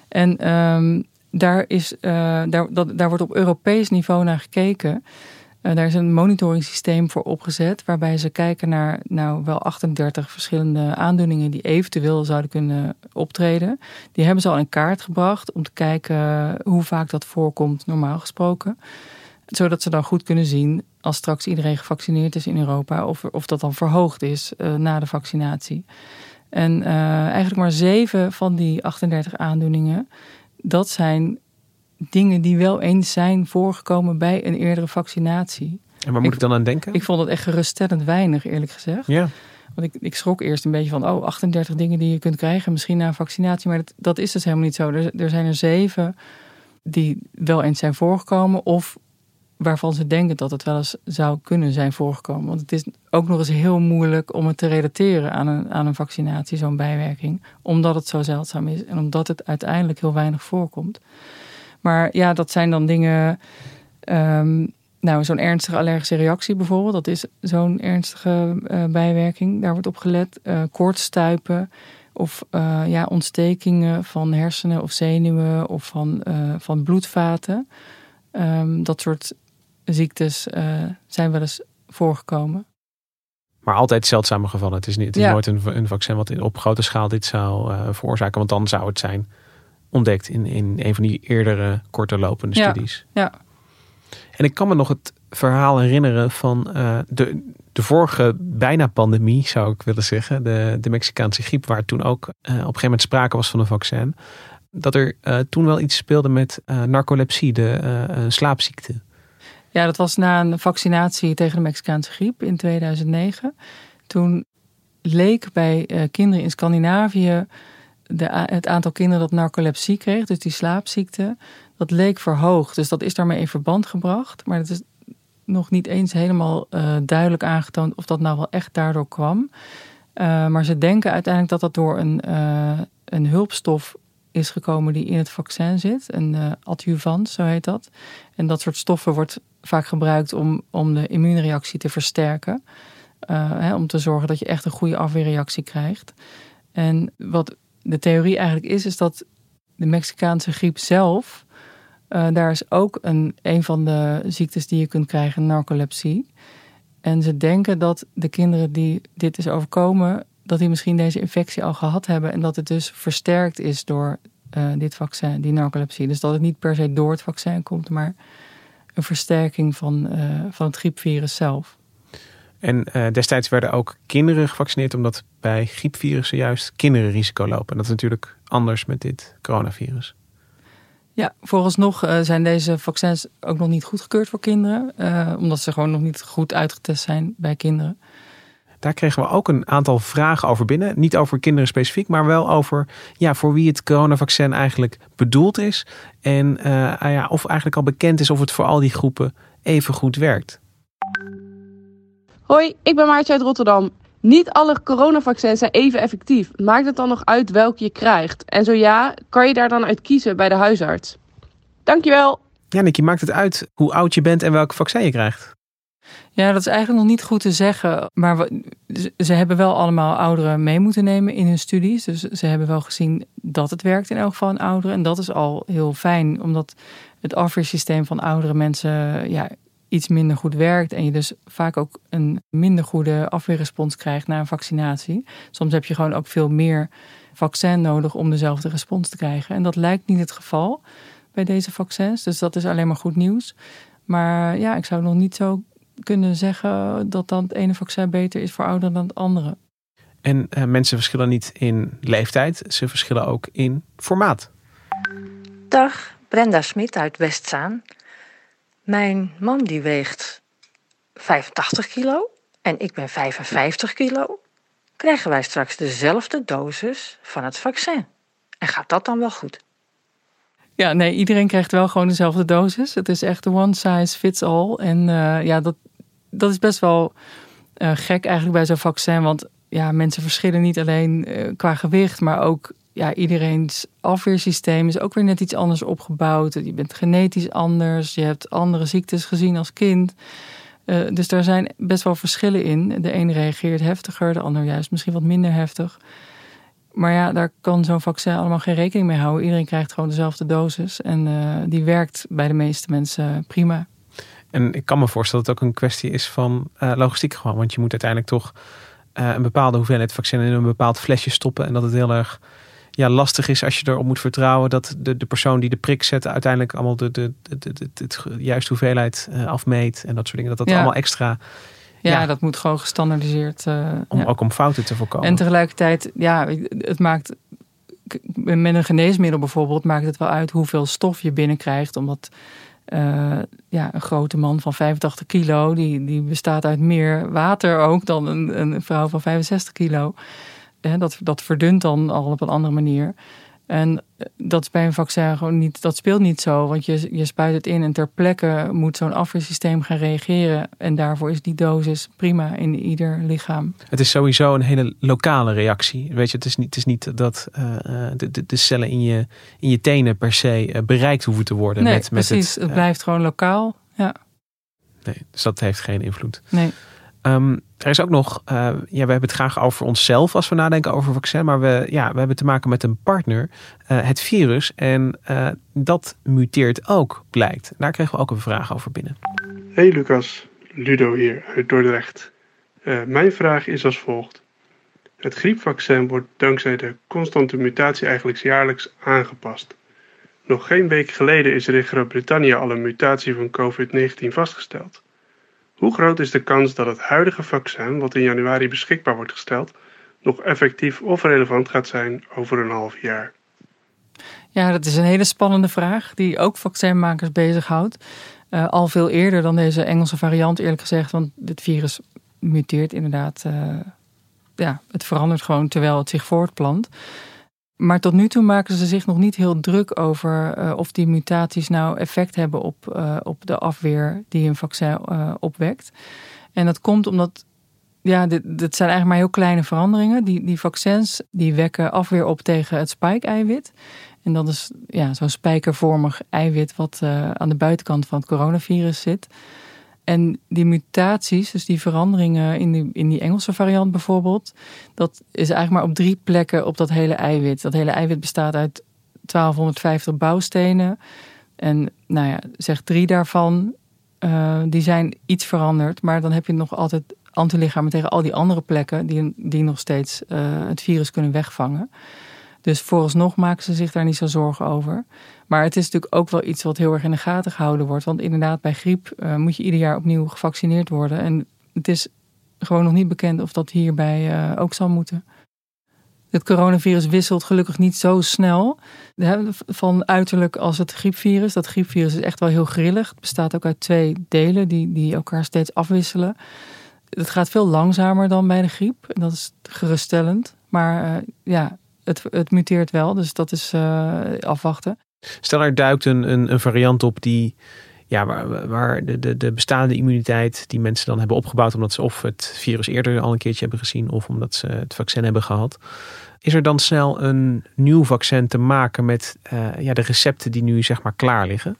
En um, daar, is, daar, dat, daar wordt op Europees niveau naar gekeken. Uh, daar is een monitoringssysteem voor opgezet, waarbij ze kijken naar nou wel 38 verschillende aandoeningen die eventueel zouden kunnen optreden. Die hebben ze al in kaart gebracht om te kijken hoe vaak dat voorkomt, normaal gesproken. Zodat ze dan goed kunnen zien, als straks iedereen gevaccineerd is in Europa, of, of dat dan verhoogd is uh, na de vaccinatie. En uh, eigenlijk maar zeven van die 38 aandoeningen, dat zijn dingen die wel eens zijn voorgekomen bij een eerdere vaccinatie. En waar moet ik, ik dan aan denken? Ik vond het echt geruststellend weinig, eerlijk gezegd. Ja. Want ik, ik schrok eerst een beetje van, oh, 38 dingen die je kunt krijgen, misschien na een vaccinatie. Maar dat, dat is dus helemaal niet zo. Er, er zijn er zeven die wel eens zijn voorgekomen of waarvan ze denken dat het wel eens zou kunnen zijn voorgekomen. Want het is ook nog eens heel moeilijk om het te relateren aan een, aan een vaccinatie, zo'n bijwerking. Omdat het zo zeldzaam is en omdat het uiteindelijk heel weinig voorkomt. Maar ja, dat zijn dan dingen. Um, Nou, zo'n ernstige allergische reactie bijvoorbeeld, dat is zo'n ernstige uh, bijwerking. Daar wordt op gelet. Uh, koortsstuipen of uh, ja, ontstekingen van hersenen of zenuwen of van, van bloedvaten. Um, dat soort ziektes zijn wel eens voorgekomen. Maar altijd zeldzame gevallen. Het is, niet, het is nooit een, een, vaccin wat op grote schaal dit zou veroorzaken. Want dan zou het zijn ontdekt in, in een van die eerdere korter lopende studies. Ja. En ik kan me nog het verhaal herinneren van uh, de, de vorige bijna pandemie, zou ik willen zeggen. De, de Mexicaanse griep, waar toen ook uh, op een gegeven moment sprake was van een vaccin. Dat er uh, toen wel iets speelde met narcolepsie, de slaapziekte. Ja, dat was na een vaccinatie tegen de Mexicaanse griep in 2009. Toen leek bij kinderen in Scandinavië het aantal kinderen dat narcolepsie kreeg, dus die slaapziekte, dat leek verhoogd. Dus dat is daarmee in verband gebracht. Maar het is nog niet eens helemaal uh, duidelijk aangetoond of dat nou wel echt daardoor kwam. Uh, maar ze denken uiteindelijk dat dat door een, uh, een hulpstof is gekomen die in het vaccin zit. Een adjuvant, zo heet dat. En dat soort stoffen wordt vaak gebruikt om, om de immuunreactie te versterken. Hè, om te zorgen dat je echt een goede afweerreactie krijgt. En wat de theorie eigenlijk is, is dat de Mexicaanse griep zelf, uh, daar is ook een, een van de ziektes die je kunt krijgen, narcolepsie. En ze denken dat de kinderen die dit is overkomen, dat die misschien deze infectie al gehad hebben en dat het dus versterkt is door uh, dit vaccin, die narcolepsie. Dus dat het niet per se door het vaccin komt, maar een versterking van, uh, van het griepvirus zelf. En uh, destijds werden ook kinderen gevaccineerd, omdat bij griepvirussen juist kinderen risico lopen. En dat is natuurlijk anders met dit coronavirus. Ja, vooralsnog uh, zijn deze vaccins ook nog niet goedgekeurd voor kinderen, uh, omdat ze gewoon nog niet goed uitgetest zijn bij kinderen. Daar kregen we ook een aantal vragen over binnen. Niet over kinderen specifiek, maar wel over ja, voor wie het coronavaccin eigenlijk bedoeld is. En ah ja, of eigenlijk al bekend is of het voor al die groepen even goed werkt. Hoi, ik ben Maartje uit Rotterdam. Niet alle coronavaccins zijn even effectief. Maakt het dan nog uit welke je krijgt? En zo ja, kan je daar dan uit kiezen bij de huisarts? Dankjewel. Ja, Nicky, maakt het uit hoe oud je bent en welke vaccin je krijgt? Ja, dat is eigenlijk nog niet goed te zeggen. Maar we, ze hebben wel allemaal ouderen mee moeten nemen in hun studies. Dus ze hebben wel gezien dat het werkt in elk geval in ouderen. En dat is al heel fijn, omdat het afweersysteem van oudere mensen ja, iets minder goed werkt en je dus vaak ook een minder goede afweerrespons krijgt na een vaccinatie. Soms heb je gewoon ook veel meer vaccin nodig om dezelfde respons te krijgen. En dat lijkt niet het geval bij deze vaccins, dus dat is alleen maar goed nieuws. Maar ja, ik zou nog niet zo kunnen zeggen dat dan het ene vaccin beter is voor ouderen dan het andere. En uh, mensen verschillen niet in leeftijd, ze verschillen ook in formaat. Dag, Brenda Smit uit Westzaan. Mijn man die weegt 85 kilo en ik ben 55 kilo. Krijgen wij straks dezelfde dosis van het vaccin? En gaat dat dan wel goed? Ja, nee, iedereen krijgt wel gewoon dezelfde dosis. Het is echt one size fits all. En uh, ja, dat, dat is best wel uh, gek eigenlijk bij zo'n vaccin. Want ja, mensen verschillen niet alleen uh, qua gewicht, maar ook ja, iedereen's afweersysteem is ook weer net iets anders opgebouwd. Je bent genetisch anders, je hebt andere ziektes gezien als kind. Uh, dus daar zijn best wel verschillen in. De een reageert heftiger, de ander juist misschien wat minder heftig. Maar ja, daar kan zo'n vaccin allemaal geen rekening mee houden. Iedereen krijgt gewoon dezelfde dosis. En uh, die werkt bij de meeste mensen prima. En ik kan me voorstellen dat het ook een kwestie is van uh, logistiek gewoon. Want je moet uiteindelijk toch een bepaalde hoeveelheid vaccin in een bepaald flesje stoppen. En dat het heel erg ja, lastig is als je erop moet vertrouwen dat de, de persoon die de prik zet uiteindelijk allemaal de, de, de, de, de, juiste hoeveelheid uh, afmeet en dat soort dingen. Dat dat allemaal extra. Ja, ja, dat moet gewoon gestandardiseerd. Uh, om, ja. Ook om fouten te voorkomen. En tegelijkertijd, ja, het maakt met een geneesmiddel bijvoorbeeld, maakt het wel uit hoeveel stof je binnenkrijgt. Omdat uh, ja, een grote man van 85 kilo, die, die bestaat uit meer water ook dan een, een vrouw van 65 kilo dat, dat verdunt dan al op een andere manier. En eh, dat is bij een vaccin gewoon niet, dat speelt niet zo. Want je, je spuit het in en ter plekke moet zo'n afweersysteem gaan reageren. En daarvoor is die dosis prima in ieder lichaam. Het is sowieso een hele lokale reactie. Weet je, het is niet, het is niet dat uh, de, de, de, cellen in je, in je tenen per se bereikt hoeven te worden. Nee, met, precies. het, het blijft gewoon lokaal. Ja. nee, dus dat heeft geen invloed. Nee. Ehm, er is ook nog, uh, ja, we hebben het graag over onszelf als we nadenken over vaccin, maar we, ja, we hebben te maken met een partner, uh, het virus, en uh, dat muteert ook, blijkt. Daar kregen we ook een vraag over binnen. Hey Lucas, Ludo hier uit Dordrecht. mijn vraag is als volgt. Het griepvaccin wordt dankzij de constante mutatie eigenlijk jaarlijks aangepast. Nog geen week geleden is er in Groot-Brittannië al een mutatie van COVID-19 vastgesteld. Hoe groot is de kans dat het huidige vaccin, wat in januari beschikbaar wordt gesteld, nog effectief of relevant gaat zijn over een half jaar? Ja, dat is een hele spannende vraag die ook vaccinmakers bezighoudt. Uh, al veel eerder dan deze Engelse variant, eerlijk gezegd, want dit virus muteert inderdaad. Uh, ja, het verandert gewoon terwijl het zich voortplant. Maar tot nu toe maken ze zich nog niet heel druk over uh, of die mutaties nou effect hebben op, uh, op de afweer die een vaccin uh, opwekt. En dat komt omdat, ja, dit, dit zijn eigenlijk maar heel kleine veranderingen. Die, die vaccins die wekken afweer op tegen het spike-eiwit. En dat is ja, zo'n spijkervormig eiwit wat aan de buitenkant van het coronavirus zit. En die mutaties, dus die veranderingen in die, in die Engelse variant bijvoorbeeld, dat is eigenlijk maar op drie plekken op dat hele eiwit. Dat hele eiwit bestaat uit 1250 bouwstenen. En nou ja, zeg drie daarvan, uh, die zijn iets veranderd. Maar dan heb je nog altijd antilichamen tegen al die andere plekken die, die nog steeds uh, het virus kunnen wegvangen. Dus vooralsnog maken ze zich daar niet zo zorgen over. Maar het is natuurlijk ook wel iets wat heel erg in de gaten gehouden wordt. Want inderdaad, bij griep uh, moet je ieder jaar opnieuw gevaccineerd worden. En het is gewoon nog niet bekend of dat hierbij uh, ook zal moeten. Het coronavirus wisselt gelukkig niet zo snel van uiterlijk als het griepvirus. Dat griepvirus is echt wel heel grillig. Het bestaat ook uit twee delen die, die elkaar steeds afwisselen. Het gaat veel langzamer dan bij de griep. En dat is geruststellend. Maar uh, ja, het, het muteert wel, dus dat is uh, afwachten. Stel er duikt een, een, een variant op die ja, waar, waar de, de, de bestaande immuniteit die mensen dan hebben opgebouwd omdat ze of het virus eerder al een keertje hebben gezien of omdat ze het vaccin hebben gehad. Is er dan snel een nieuw vaccin te maken met uh, ja, de recepten die nu zeg maar klaar liggen?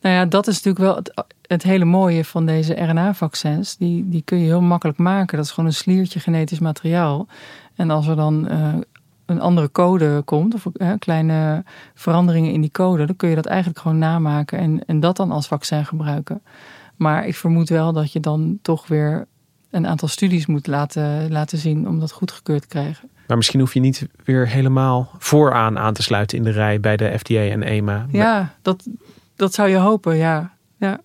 Nou ja, dat is natuurlijk wel het, het hele mooie van deze RNA-vaccins. Die, die kun je heel makkelijk maken. Dat is gewoon een sliertje genetisch materiaal. En als er dan uh, een andere code komt, of hè, kleine veranderingen in die code, dan kun je dat eigenlijk gewoon namaken en, en dat dan als vaccin gebruiken. Maar ik vermoed wel dat je dan toch weer een aantal studies moet laten, laten zien om dat goedgekeurd te krijgen. Maar misschien hoef je niet weer helemaal vooraan aan te sluiten in de rij bij de FDA en EMA. Ja, dat, dat zou je hopen, ja. ja.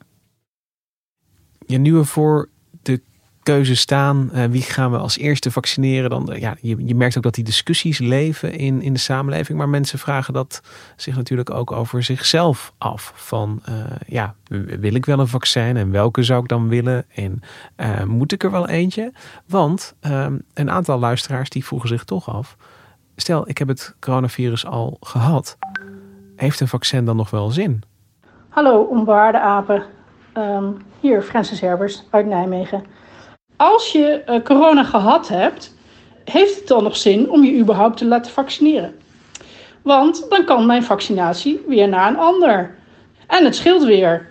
Je nieuwe voor keuze staan. Uh, wie gaan we als eerste vaccineren? Dan, uh, ja, je, je, merkt ook dat die discussies leven in, in de samenleving. Maar mensen vragen dat zich natuurlijk ook over zichzelf af. Van uh, ja, wil ik wel een vaccin? En welke zou ik dan willen? En moet ik er wel eentje? Want ehm, een aantal luisteraars die vroegen zich toch af. Stel, ik heb het coronavirus al gehad. Heeft een vaccin dan nog wel zin? Hallo, onbewaarde apen. Um, hier, Francis Herbers uit Nijmegen als je uh, corona gehad hebt, heeft het dan nog zin om je überhaupt te laten vaccineren? Want dan kan mijn vaccinatie weer naar een ander. En het scheelt weer.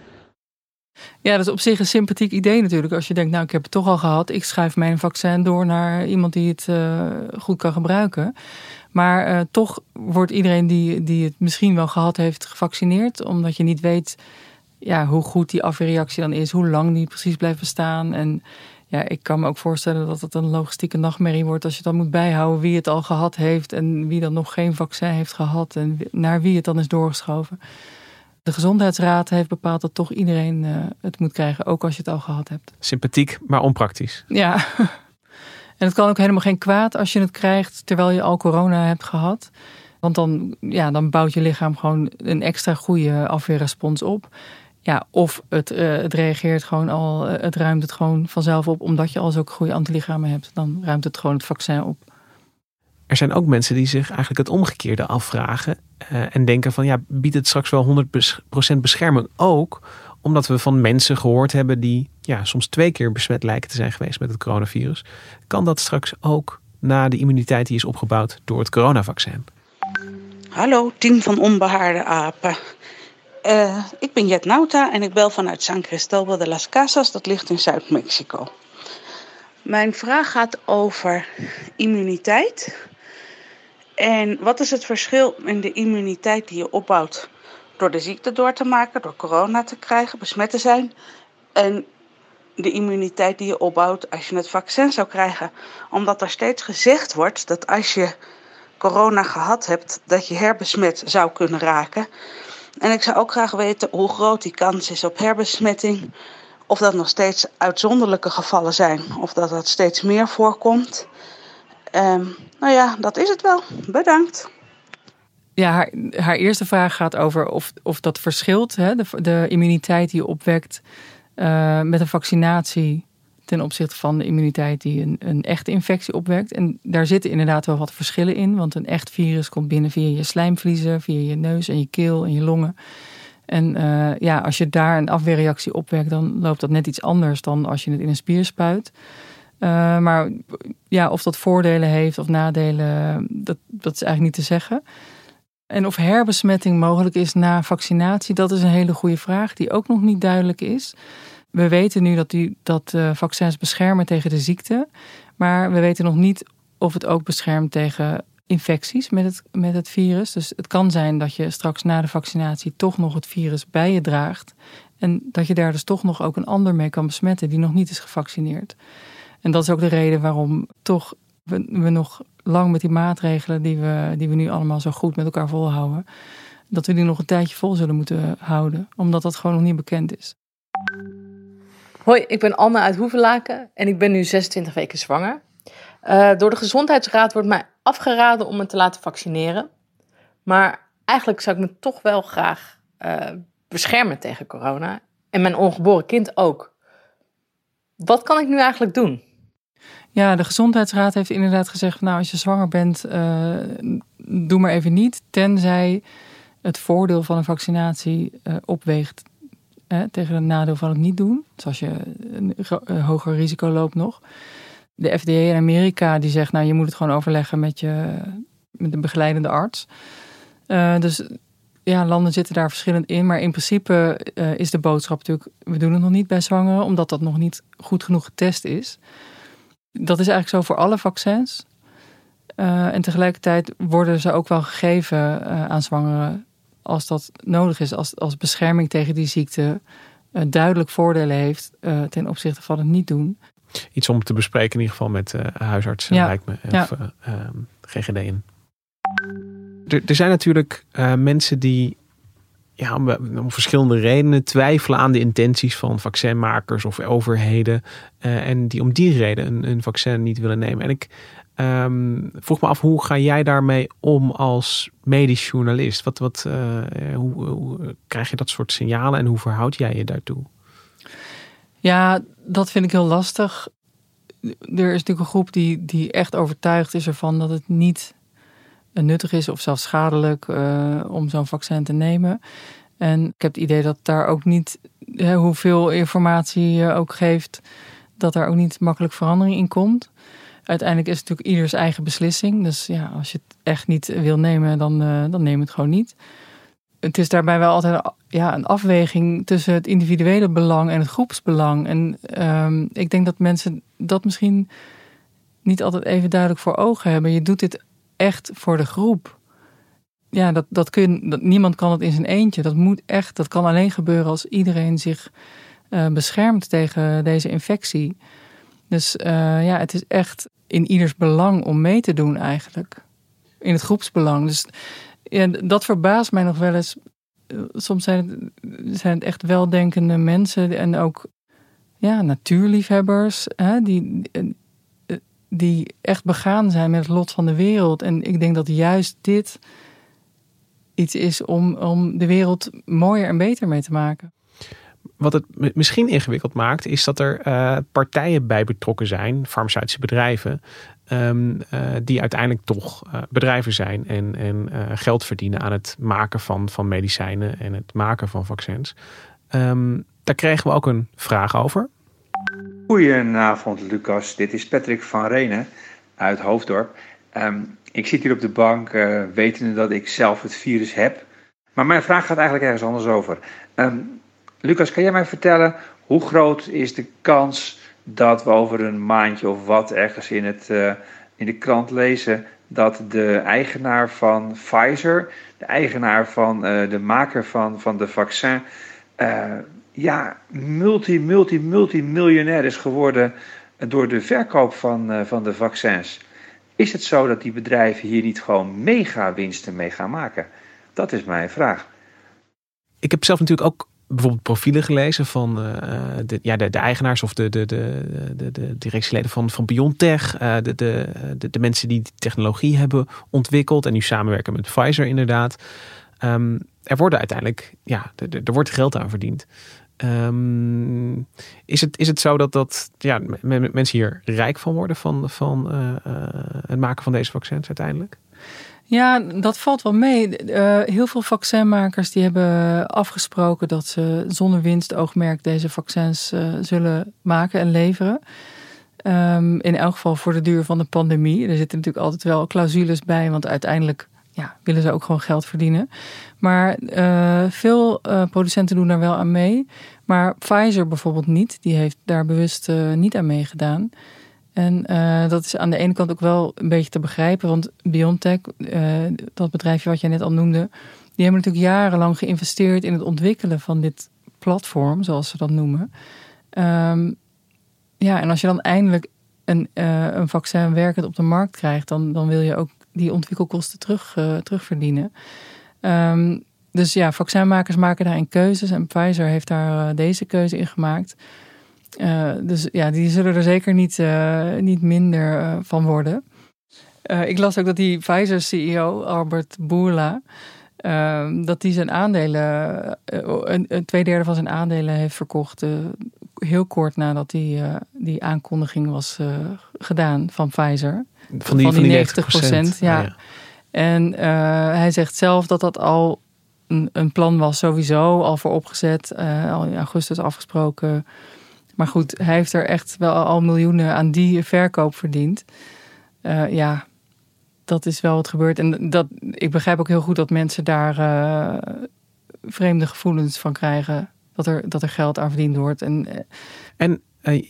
Ja, dat is op zich een sympathiek idee natuurlijk. Als je denkt, nou ik heb het toch al gehad. Ik schuif mijn vaccin door naar iemand die het uh, goed kan gebruiken. Maar uh, toch wordt iedereen die, die het misschien wel gehad heeft gevaccineerd. Omdat je niet weet ja, hoe goed die afweerreactie dan is. Hoe lang die precies blijft bestaan. En ja, ik kan me ook voorstellen dat het een logistieke nachtmerrie wordt als je dan moet bijhouden wie het al gehad heeft en wie dan nog geen vaccin heeft gehad en naar wie het dan is doorgeschoven. De Gezondheidsraad heeft bepaald dat toch iedereen uh, het moet krijgen, ook als je het al gehad hebt. Sympathiek, maar onpraktisch. Ja, [laughs] en het kan ook helemaal geen kwaad als je het krijgt terwijl je al corona hebt gehad. Want dan, ja, dan bouwt je lichaam gewoon een extra goede afweerrespons op. Ja, of het, uh, het reageert gewoon al, uh, het ruimt het gewoon vanzelf op, omdat je al zulke goede antilichamen hebt. Dan ruimt het gewoon het vaccin op. Er zijn ook mensen die zich eigenlijk het omgekeerde afvragen uh, en denken van ja, biedt het straks wel 100% bescherming ook omdat we van mensen gehoord hebben die ja, soms twee keer besmet lijken te zijn geweest met het coronavirus. Kan dat straks ook na de immuniteit die is opgebouwd door het coronavaccin? Hallo, team van onbehaarde apen. Uh, ik ben Jet Nauta en ik bel vanuit San Cristóbal de las Casas, dat ligt in Zuid-Mexico. Mijn vraag gaat over immuniteit. En wat is het verschil in de immuniteit die je opbouwt door de ziekte door te maken, door corona te krijgen, besmet te zijn, en de immuniteit die je opbouwt als je het vaccin zou krijgen? Omdat er steeds gezegd wordt dat als je corona gehad hebt, dat je herbesmet zou kunnen raken. En ik zou ook graag weten hoe groot die kans is op herbesmetting. Of dat nog steeds uitzonderlijke gevallen zijn, of dat dat steeds meer voorkomt. Um, nou ja, dat is het wel. Bedankt. Ja, haar, haar eerste vraag gaat over of, of dat verschilt, hè, de, de immuniteit die je opwekt uh, met een vaccinatie ten opzichte van de immuniteit die een, een echte infectie opwekt. En daar zitten inderdaad wel wat verschillen in, want een echt virus komt binnen via je slijmvliezen, via je neus en je keel en je longen. En uh, ja, als je daar een afweerreactie opwekt, dan loopt dat net iets anders dan als je het in een spier spuit. Uh, maar ja, of dat voordelen heeft of nadelen, dat, dat is eigenlijk niet te zeggen. En of herbesmetting mogelijk is na vaccinatie, dat is een hele goede vraag die ook nog niet duidelijk is. We weten nu dat, die, dat uh, vaccins beschermen tegen de ziekte, maar we weten nog niet of het ook beschermt tegen infecties met het, met het virus. Dus het kan zijn dat je straks na de vaccinatie toch nog het virus bij je draagt. En dat je daar dus toch nog ook een ander mee kan besmetten die nog niet is gevaccineerd. En dat is ook de reden waarom toch we, we nog lang met die maatregelen die we, die we nu allemaal zo goed met elkaar volhouden, dat we die nog een tijdje vol zullen moeten houden, omdat dat gewoon nog niet bekend is. Hoi, ik ben Anne uit Hoevelaken en ik ben nu 26 weken zwanger. Uh, door de Gezondheidsraad wordt mij afgeraden om me te laten vaccineren. Maar eigenlijk zou ik me toch wel graag uh, beschermen tegen corona. En mijn ongeboren kind ook. Wat kan ik nu eigenlijk doen? Ja, de Gezondheidsraad heeft inderdaad gezegd: Nou, als je zwanger bent, uh, doe maar even niet. Tenzij het voordeel van een vaccinatie uh, tegen het nadeel van het niet doen. Dus als je een hoger risico loopt nog. De FDA in Amerika die zegt: Nou, je moet het gewoon overleggen met, je, met de begeleidende arts. Uh, dus ja, landen zitten daar verschillend in. Maar in principe is de boodschap natuurlijk: we doen het nog niet bij zwangeren, omdat dat nog niet goed genoeg getest is. Dat is eigenlijk zo voor alle vaccins. En tegelijkertijd worden ze ook wel gegeven aan zwangeren als dat nodig is, als, als bescherming tegen die ziekte uh, duidelijk voordelen heeft ten opzichte van het niet doen. Iets om te bespreken in ieder geval met huisartsen, ja. lijkt me, of ehm, GGD in. Er, er zijn natuurlijk mensen die ja, om, om, verschillende redenen twijfelen aan de intenties van vaccinmakers of overheden. Uh, en die om die reden een, een, vaccin niet willen nemen. En ik um, vroeg me af, hoe ga jij daarmee om als medisch journalist? Wat, wat, uh, hoe, hoe, krijg je dat soort signalen en hoe verhoud jij je daartoe? Ja, dat vind ik heel lastig. Er is natuurlijk een groep die, die echt overtuigd is ervan dat het niet nuttig is of zelfs schadelijk uh, om zo'n vaccin te nemen. En ik heb het idee dat daar ook niet, hè, hoeveel informatie je ook geeft, dat daar ook niet makkelijk verandering in komt. Uiteindelijk is het natuurlijk ieders eigen beslissing. Dus ja, als je het echt niet wil nemen, dan, uh, dan neem het gewoon niet. Het is daarbij wel altijd ja, een afweging tussen het individuele belang en het groepsbelang. En um, ik denk dat mensen dat misschien niet altijd even duidelijk voor ogen hebben. Je doet dit echt voor de groep. Ja, dat, dat kun, niemand kan het in zijn eentje. Dat moet echt, dat kan alleen gebeuren als iedereen zich uh, beschermt tegen deze infectie. Dus uh, ja, het is echt in ieders belang om mee te doen eigenlijk. In het groepsbelang. Dus ja, dat verbaast mij nog wel eens. Eh, soms zijn het, zijn het echt weldenkende mensen en ook ja, natuurliefhebbers. Hè, die, die echt begaan zijn met het lot van de wereld. En ik denk dat juist dit iets is om, om de wereld mooier en beter mee te maken. Wat het misschien ingewikkeld maakt, is dat er uh, partijen bij betrokken zijn, farmaceutische bedrijven, um, uh, die uiteindelijk toch uh, bedrijven zijn en, en geld verdienen aan het maken van, van medicijnen en het maken van vaccins. Um, daar kregen we ook een vraag over. Goedenavond, Lucas. Dit is Patrick van Renen uit Hoofddorp. Um, ik zit hier op de bank wetende dat ik zelf het virus heb. Maar mijn vraag gaat eigenlijk ergens anders over. Ehm, Lucas, kan jij mij vertellen hoe groot is de kans dat we over een maandje of wat ergens in, het, uh, in de krant lezen dat de eigenaar van Pfizer, de eigenaar van uh, de maker van, van de vaccin, uh, ja, multi, multi, multi miljonair is geworden door de verkoop van, van de vaccins. Is het zo dat die bedrijven hier niet gewoon mega winsten mee gaan maken? Dat is mijn vraag. Ik heb zelf natuurlijk ook bijvoorbeeld profielen gelezen van uh, de, ja, de, de, eigenaars of de, de, de, de, de directieleden van, van Biontech. Uh, de, de, de, mensen die die technologie hebben ontwikkeld en nu samenwerken met Pfizer inderdaad. Um, er worden uiteindelijk, ja, er wordt geld aan verdiend. Um, is, het, is het zo dat, dat ja, mensen hier rijk van worden van, van uh, het maken van deze vaccins uiteindelijk? Ja, dat valt wel mee. Uh, heel veel vaccinmakers die hebben afgesproken dat ze zonder winstoogmerk deze vaccins uh, zullen maken en leveren. Um, in elk geval voor de duur van de pandemie. Er zitten natuurlijk altijd wel clausules bij, want uiteindelijk ja, willen ze ook gewoon geld verdienen. Maar uh, veel producenten doen daar wel aan mee. Maar Pfizer bijvoorbeeld niet. Die heeft daar bewust niet aan meegedaan. En uh, dat is aan de ene kant ook wel een beetje te begrijpen, want BioNTech, uh, dat bedrijfje wat jij net al noemde, die hebben natuurlijk jarenlang geïnvesteerd in het ontwikkelen van dit platform, zoals ze dat noemen. Um, ja, en als je dan eindelijk een, uh, een vaccin werkend op de markt krijgt, dan, dan wil je ook die ontwikkelkosten terug, terugverdienen. Um, dus ja, vaccinmakers maken daarin keuzes en Pfizer heeft daar deze keuze in gemaakt. Uh, dus ja, die zullen er zeker niet, uh, niet minder uh, van worden. ik las ook dat die Pfizer-CEO, Albert Bourla, dat die zijn aandelen, een, een twee derde van zijn aandelen heeft verkocht. heel kort nadat die, die aankondiging was gedaan van Pfizer. Van die, van die, 90 procent. Ja. Ah, ja. En hij zegt zelf dat dat al een, een plan was, sowieso al voor opgezet, al in augustus afgesproken. Maar goed, hij heeft er echt wel al miljoenen aan die verkoop verdiend. Uh, ja, dat is wel wat gebeurd. En dat, ik begrijp ook heel goed dat mensen daar uh, vreemde gevoelens van krijgen. Dat er, dat er geld aan verdiend wordt. En, uh, en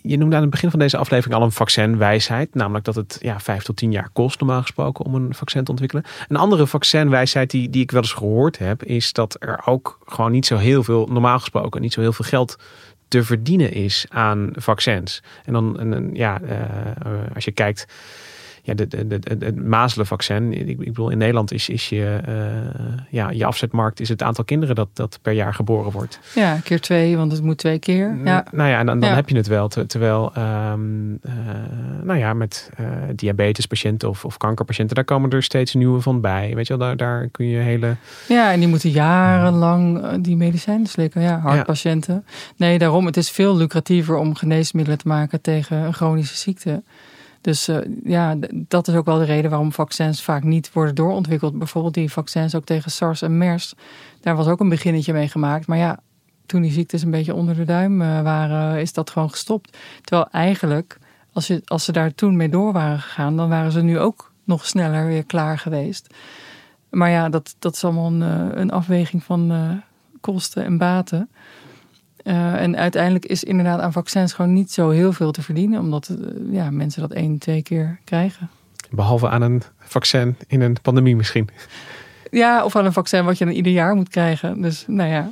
je noemde aan het begin van deze aflevering al een vaccinwijsheid. Namelijk dat het ja, vijf tot tien jaar kost normaal gesproken om een vaccin te ontwikkelen. Een andere vaccinwijsheid die, die ik wel eens gehoord heb. Is dat er ook gewoon niet zo heel veel, normaal gesproken, niet zo heel veel geld te verdienen is aan vaccins. En dan, en, ja, uh, als je kijkt ja, de, de, de, het mazelenvaccin. Ik, ik bedoel, in Nederland is, is je, uh, ja, je afzetmarkt is het aantal kinderen dat, dat per jaar geboren wordt. Ja, keer twee, want het moet twee keer. Ja. Nou ja, en dan, dan heb je het wel. terwijl, um, uh, nou ja, met uh, diabetespatiënten of, of kankerpatiënten, daar komen er steeds nieuwe van bij. Weet je wel, daar, daar kun je hele... Ja, en die moeten jarenlang die medicijnen slikken. Ja, hartpatiënten. Nee, daarom, het is veel lucratiever om geneesmiddelen te maken tegen een chronische ziekte. Dus uh, ja, dat is ook wel de reden waarom vaccins vaak niet worden doorontwikkeld. Bijvoorbeeld die vaccins ook tegen SARS en MERS. Daar was ook een beginnetje mee gemaakt. Maar ja, toen die ziektes een beetje onder de duim uh, waren, is dat gewoon gestopt. Terwijl eigenlijk, als, je, als ze daar toen mee door waren gegaan, dan waren ze nu ook nog sneller weer klaar geweest. Maar ja, dat, dat is allemaal een, uh, een afweging van kosten en baten. Uh, en uiteindelijk is inderdaad aan vaccins gewoon niet zo heel veel te verdienen, omdat uh, ja, mensen dat één, twee keer krijgen. Behalve aan een vaccin in een pandemie misschien. Ja, of aan een vaccin wat je dan ieder jaar moet krijgen. Dus nou ja,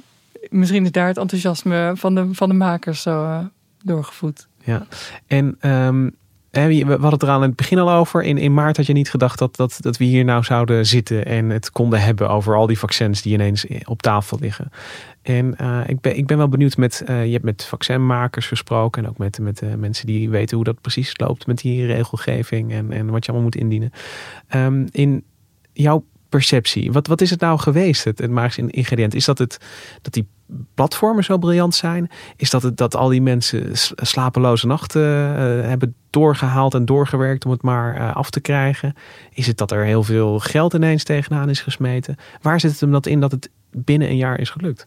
misschien is daar het enthousiasme van de, van de makers zo uh, doorgevoed. Ja, en um, we hadden het er aan het begin al over. In, in maart had je niet gedacht dat, dat, dat we hier nou zouden zitten en het konden hebben over al die vaccins die ineens op tafel liggen. En uh, ik, ben, ik ben wel benieuwd met, uh, je hebt met vaccinmakers gesproken en ook met, met uh, mensen die weten hoe dat precies loopt met die regelgeving en, en wat je allemaal moet indienen. Um, in jouw perceptie, wat, wat is het nou geweest, het, het magische ingrediënt? Is dat het dat die platformen zo briljant zijn? Is dat het dat al die mensen slapeloze nachten hebben doorgehaald en doorgewerkt om het maar af te krijgen? Is het dat er heel veel geld ineens tegenaan is gesmeten? Waar zit het hem dat in dat het binnen een jaar is gelukt?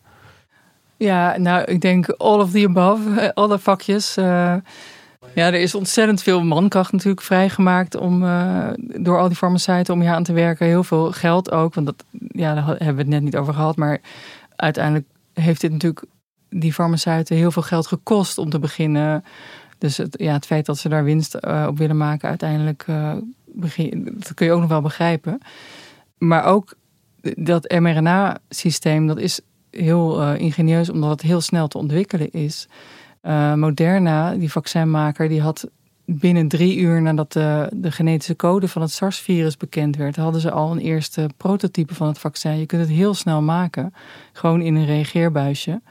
Ja, nou, ik denk all of the above, alle vakjes. Ja, er is ontzettend veel mankracht natuurlijk vrijgemaakt om, door al die farmaceuten om hier aan te werken. Heel veel geld ook, want dat, ja, daar hebben we het net niet over gehad. Maar uiteindelijk heeft dit natuurlijk die farmaceuten heel veel geld gekost om te beginnen. Dus het, ja, het feit dat ze daar winst uh, op willen maken uiteindelijk, uh, begin, dat kun je ook nog wel begrijpen. Maar ook dat mRNA-systeem, dat is heel uh, ingenieus omdat het heel snel te ontwikkelen is. Moderna, die vaccinmaker, die had binnen drie uur nadat de, de genetische code van het SARS-virus bekend werd, hadden ze al een eerste prototype van het vaccin. Je kunt het heel snel maken, gewoon in een reageerbuisje.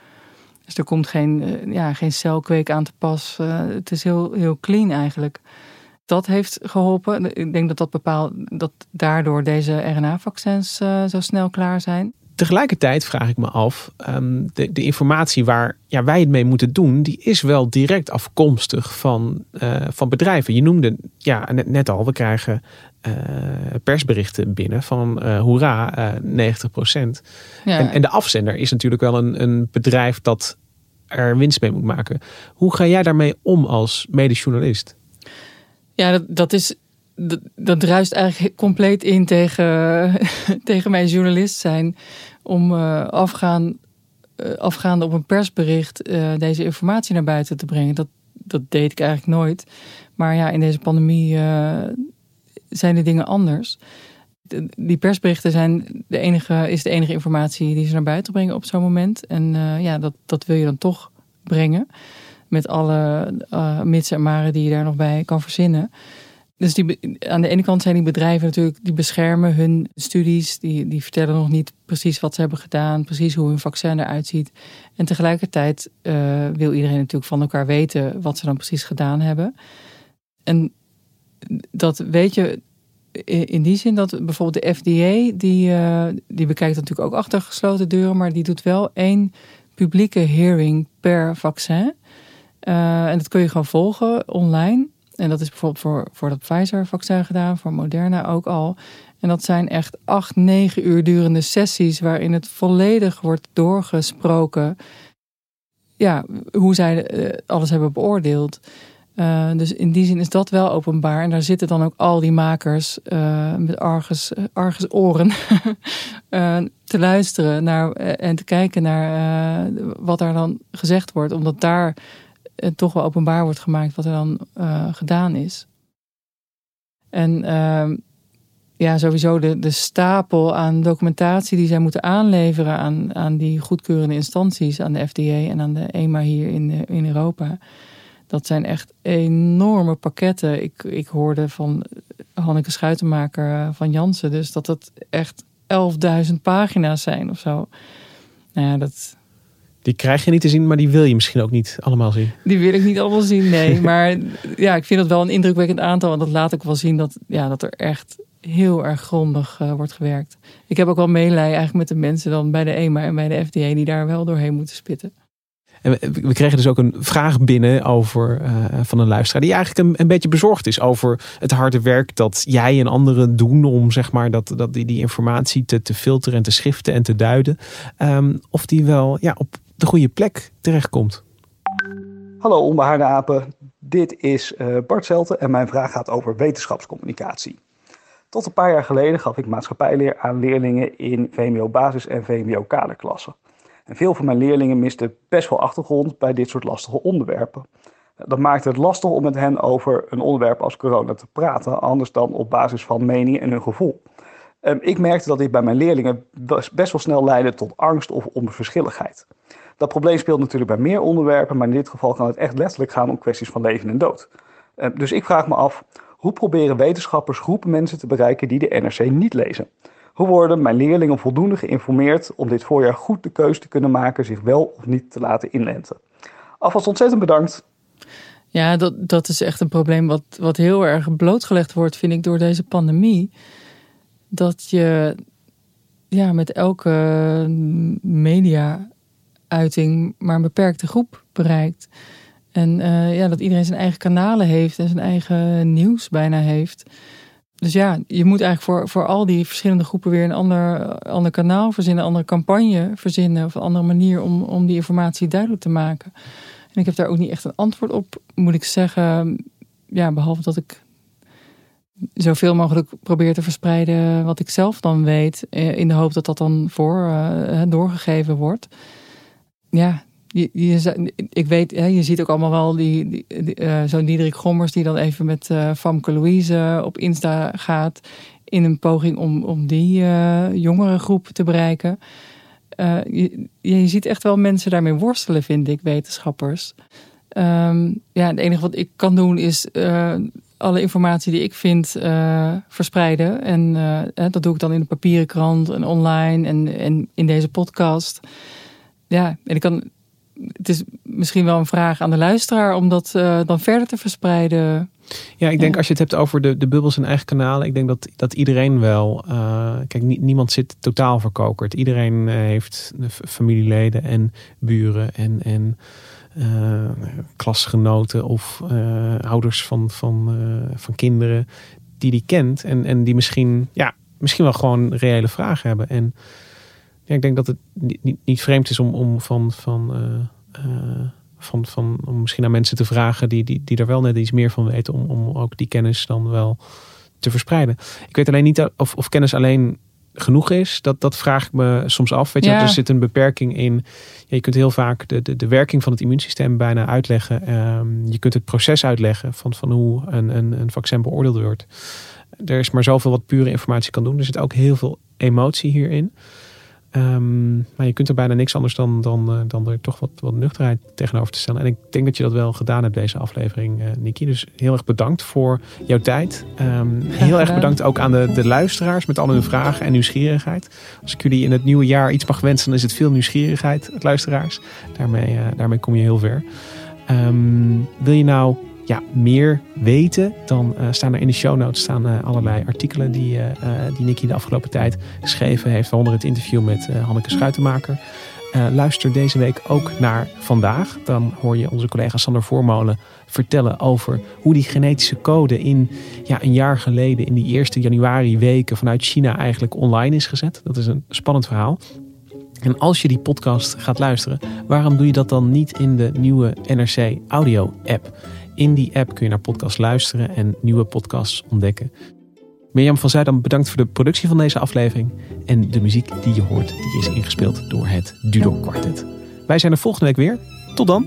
Dus er komt geen, uh, ja, geen celkweek aan te pas. het is heel, heel clean eigenlijk. Dat heeft geholpen. Ik denk dat dat bepaalt dat daardoor deze RNA-vaccins zo snel klaar zijn. Tegelijkertijd vraag ik me af, um, de, de, informatie waar ja, wij het mee moeten doen, die is wel direct afkomstig van, uh, van bedrijven. Je noemde ja, net, net al, we krijgen uh, persberichten binnen van uh, hoera, 90 procent. Ja. En, en, de afzender is natuurlijk wel een, een bedrijf dat er winst mee moet maken. Hoe ga jij daarmee om als medejournalist? Ja, dat, dat is dat, dat druist eigenlijk compleet in tegen, [laughs] tegen mijn journalist zijn. Om uh, afgaan, uh, afgaande op een persbericht uh, deze informatie naar buiten te brengen. Dat, dat deed ik eigenlijk nooit. Maar ja, in deze pandemie zijn de dingen anders. De, die persberichten zijn de enige, is de enige informatie die ze naar buiten brengen op zo'n moment. En ja, dat, dat wil je dan toch brengen. Met alle mits en maren die je daar nog bij kan verzinnen. Dus die, aan de ene kant zijn die bedrijven natuurlijk, die beschermen hun studies. Die, die vertellen nog niet precies wat ze hebben gedaan, precies hoe hun vaccin eruit ziet. En tegelijkertijd uh, wil iedereen natuurlijk van elkaar weten wat ze dan precies gedaan hebben. En dat weet je in die zin dat bijvoorbeeld de FDA, die, uh, die bekijkt natuurlijk ook achter gesloten deuren, maar die doet wel één publieke hearing per vaccin. Uh, en dat kun je gewoon volgen online. En dat is bijvoorbeeld voor, voor dat Pfizer-vaccin gedaan, voor Moderna ook al. En dat zijn echt acht, negen uur durende sessies waarin het volledig wordt doorgesproken. Ja, hoe zij uh, alles hebben beoordeeld. Uh, dus in die zin is dat wel openbaar. En daar zitten dan ook al die makers uh, met argus, argus oren [laughs] te luisteren naar, en te kijken naar wat daar dan gezegd wordt. Omdat daar het toch wel openbaar wordt gemaakt wat er dan uh, gedaan is. En uh, ja, sowieso de, de stapel aan documentatie die zij moeten aanleveren aan, aan die goedkeurende instanties, aan de FDA en aan de EMA hier in, in Europa. Dat zijn echt enorme pakketten. Ik, ik hoorde van Hanneke Schuitenmaker van Jansen, dus dat het echt 11.000 pagina's zijn of zo. Nou ja, dat, die krijg je niet te zien, maar die wil je misschien ook niet allemaal zien. Die wil ik niet allemaal zien, nee. [laughs] Maar ja, ik vind het wel een indrukwekkend aantal. En dat laat ik wel zien dat, ja, dat er echt heel erg grondig uh, wordt gewerkt. Ik heb ook wel meelij eigenlijk met de mensen dan bij de EMA en bij de FDA die daar wel doorheen moeten spitten. En we kregen dus ook een vraag binnen over, uh, van een luisteraar die eigenlijk een, een, beetje bezorgd is over het harde werk dat jij en anderen doen om zeg maar dat, dat die, die informatie te, te filteren en te schriften en te duiden. Um, of die wel ja, op de goede plek terechtkomt. Hallo onbehaarde apen, dit is uh, Bart Zelten en mijn vraag gaat over wetenschapscommunicatie. Tot een paar jaar geleden gaf ik maatschappijleer aan leerlingen in VMBO basis en VMBO kaderklassen. En veel van mijn leerlingen misten best wel achtergrond bij dit soort lastige onderwerpen. Dat maakte het lastig om met hen over een onderwerp als corona te praten, anders dan op basis van mening en hun gevoel. Um, ik merkte dat dit bij mijn leerlingen best wel snel leidde tot angst of onverschilligheid. Dat probleem speelt natuurlijk bij meer onderwerpen, maar in dit geval kan het echt letterlijk gaan om kwesties van leven en dood. Uh, dus ik vraag me af, hoe proberen wetenschappers groepen mensen te bereiken die de NRC niet lezen? Hoe worden mijn leerlingen voldoende geïnformeerd om dit voorjaar goed de keuze te kunnen maken zich wel of niet te laten inlenten? Alvast ontzettend bedankt. Ja, dat, dat is echt een probleem wat, wat heel erg blootgelegd wordt, vind ik, door deze pandemie. Dat je ja, met elke media uiting maar een beperkte groep bereikt. En uh, ja, dat iedereen zijn eigen kanalen heeft en zijn eigen nieuws bijna heeft. Dus ja, je moet eigenlijk voor, voor al die verschillende groepen weer een ander, ander kanaal verzinnen, een andere campagne verzinnen of een andere manier om, om die informatie duidelijk te maken. En ik heb daar ook niet echt een antwoord op, moet ik zeggen. Ja, behalve dat ik zoveel mogelijk probeer te verspreiden wat ik zelf dan weet. eh, In de hoop dat dat dan voor eh, doorgegeven wordt. Ja, je, ik weet, hè, je ziet ook allemaal wel die, die, uh, zo'n Diederik Gommers die dan even met uh, Famke Louise op Insta gaat. In een poging om, om die uh, jongere groep te bereiken. Je, je, ziet echt wel mensen daarmee worstelen, vind ik, wetenschappers. Um, ja, het enige wat ik kan doen is alle informatie die ik vind verspreiden. En dat doe ik dan in de papieren krant en online en, en in deze podcast. Ja, en ik kan het is misschien wel een vraag aan de luisteraar om dat uh, dan verder te verspreiden. Ja, ik denk als je het hebt over de, de bubbels en eigen kanalen, ik denk dat, dat iedereen wel. Uh, kijk, niemand zit totaal verkokerd. Iedereen uh, heeft familieleden en buren en, en klasgenoten of ouders van, van, van kinderen die die kent en, en die misschien, ja, misschien wel gewoon reële vragen hebben. En ja, ik denk dat het niet, niet, niet vreemd is om, om van, van, uh, uh, van, van om misschien aan mensen te vragen die, die, die er wel net iets meer van weten, om, om ook die kennis dan wel te verspreiden. Ik weet alleen niet of, of kennis alleen genoeg is. Dat, dat vraag ik me soms af. Weet je, ja. er zit een beperking in. Ja, je kunt heel vaak de, de, de werking van het immuunsysteem bijna uitleggen. Um, je kunt het proces uitleggen van, van hoe een, een, een vaccin beoordeeld wordt. Er is maar zoveel wat pure informatie kan doen. Er zit ook heel veel emotie hierin. Um, maar je kunt er bijna niks anders dan, dan, uh, dan er toch wat, wat nuchterheid tegenover te stellen. En ik denk dat je dat wel gedaan hebt deze aflevering, uh, Niki. Dus heel erg bedankt voor jouw tijd. Um, heel erg bedankt ook aan de, de luisteraars met al hun vragen en nieuwsgierigheid. Als ik jullie in het nieuwe jaar iets mag wensen, dan is het veel nieuwsgierigheid, luisteraars. Daarmee, uh, daarmee kom je heel ver. Um, wil je nou ja, meer weten, dan uh, staan er in de show notes staan, uh, allerlei artikelen die, uh, die Nicky de afgelopen tijd geschreven heeft. Waaronder het interview met Hanneke Schuitenmaker. luister deze week ook naar vandaag. Dan hoor je onze collega Sander Voormolen vertellen over hoe die genetische code in ja, een jaar geleden, in die eerste januari weken vanuit China eigenlijk online is gezet. Dat is een spannend verhaal. En als je die podcast gaat luisteren, waarom doe je dat dan niet in de nieuwe NRC Audio app? In die app kun je naar podcasts luisteren en nieuwe podcasts ontdekken. Mirjam van Zuidam bedankt voor de productie van deze aflevering. En de muziek die je hoort, die is ingespeeld door het Dudok Quartet. Wij zijn er volgende week weer. Tot dan!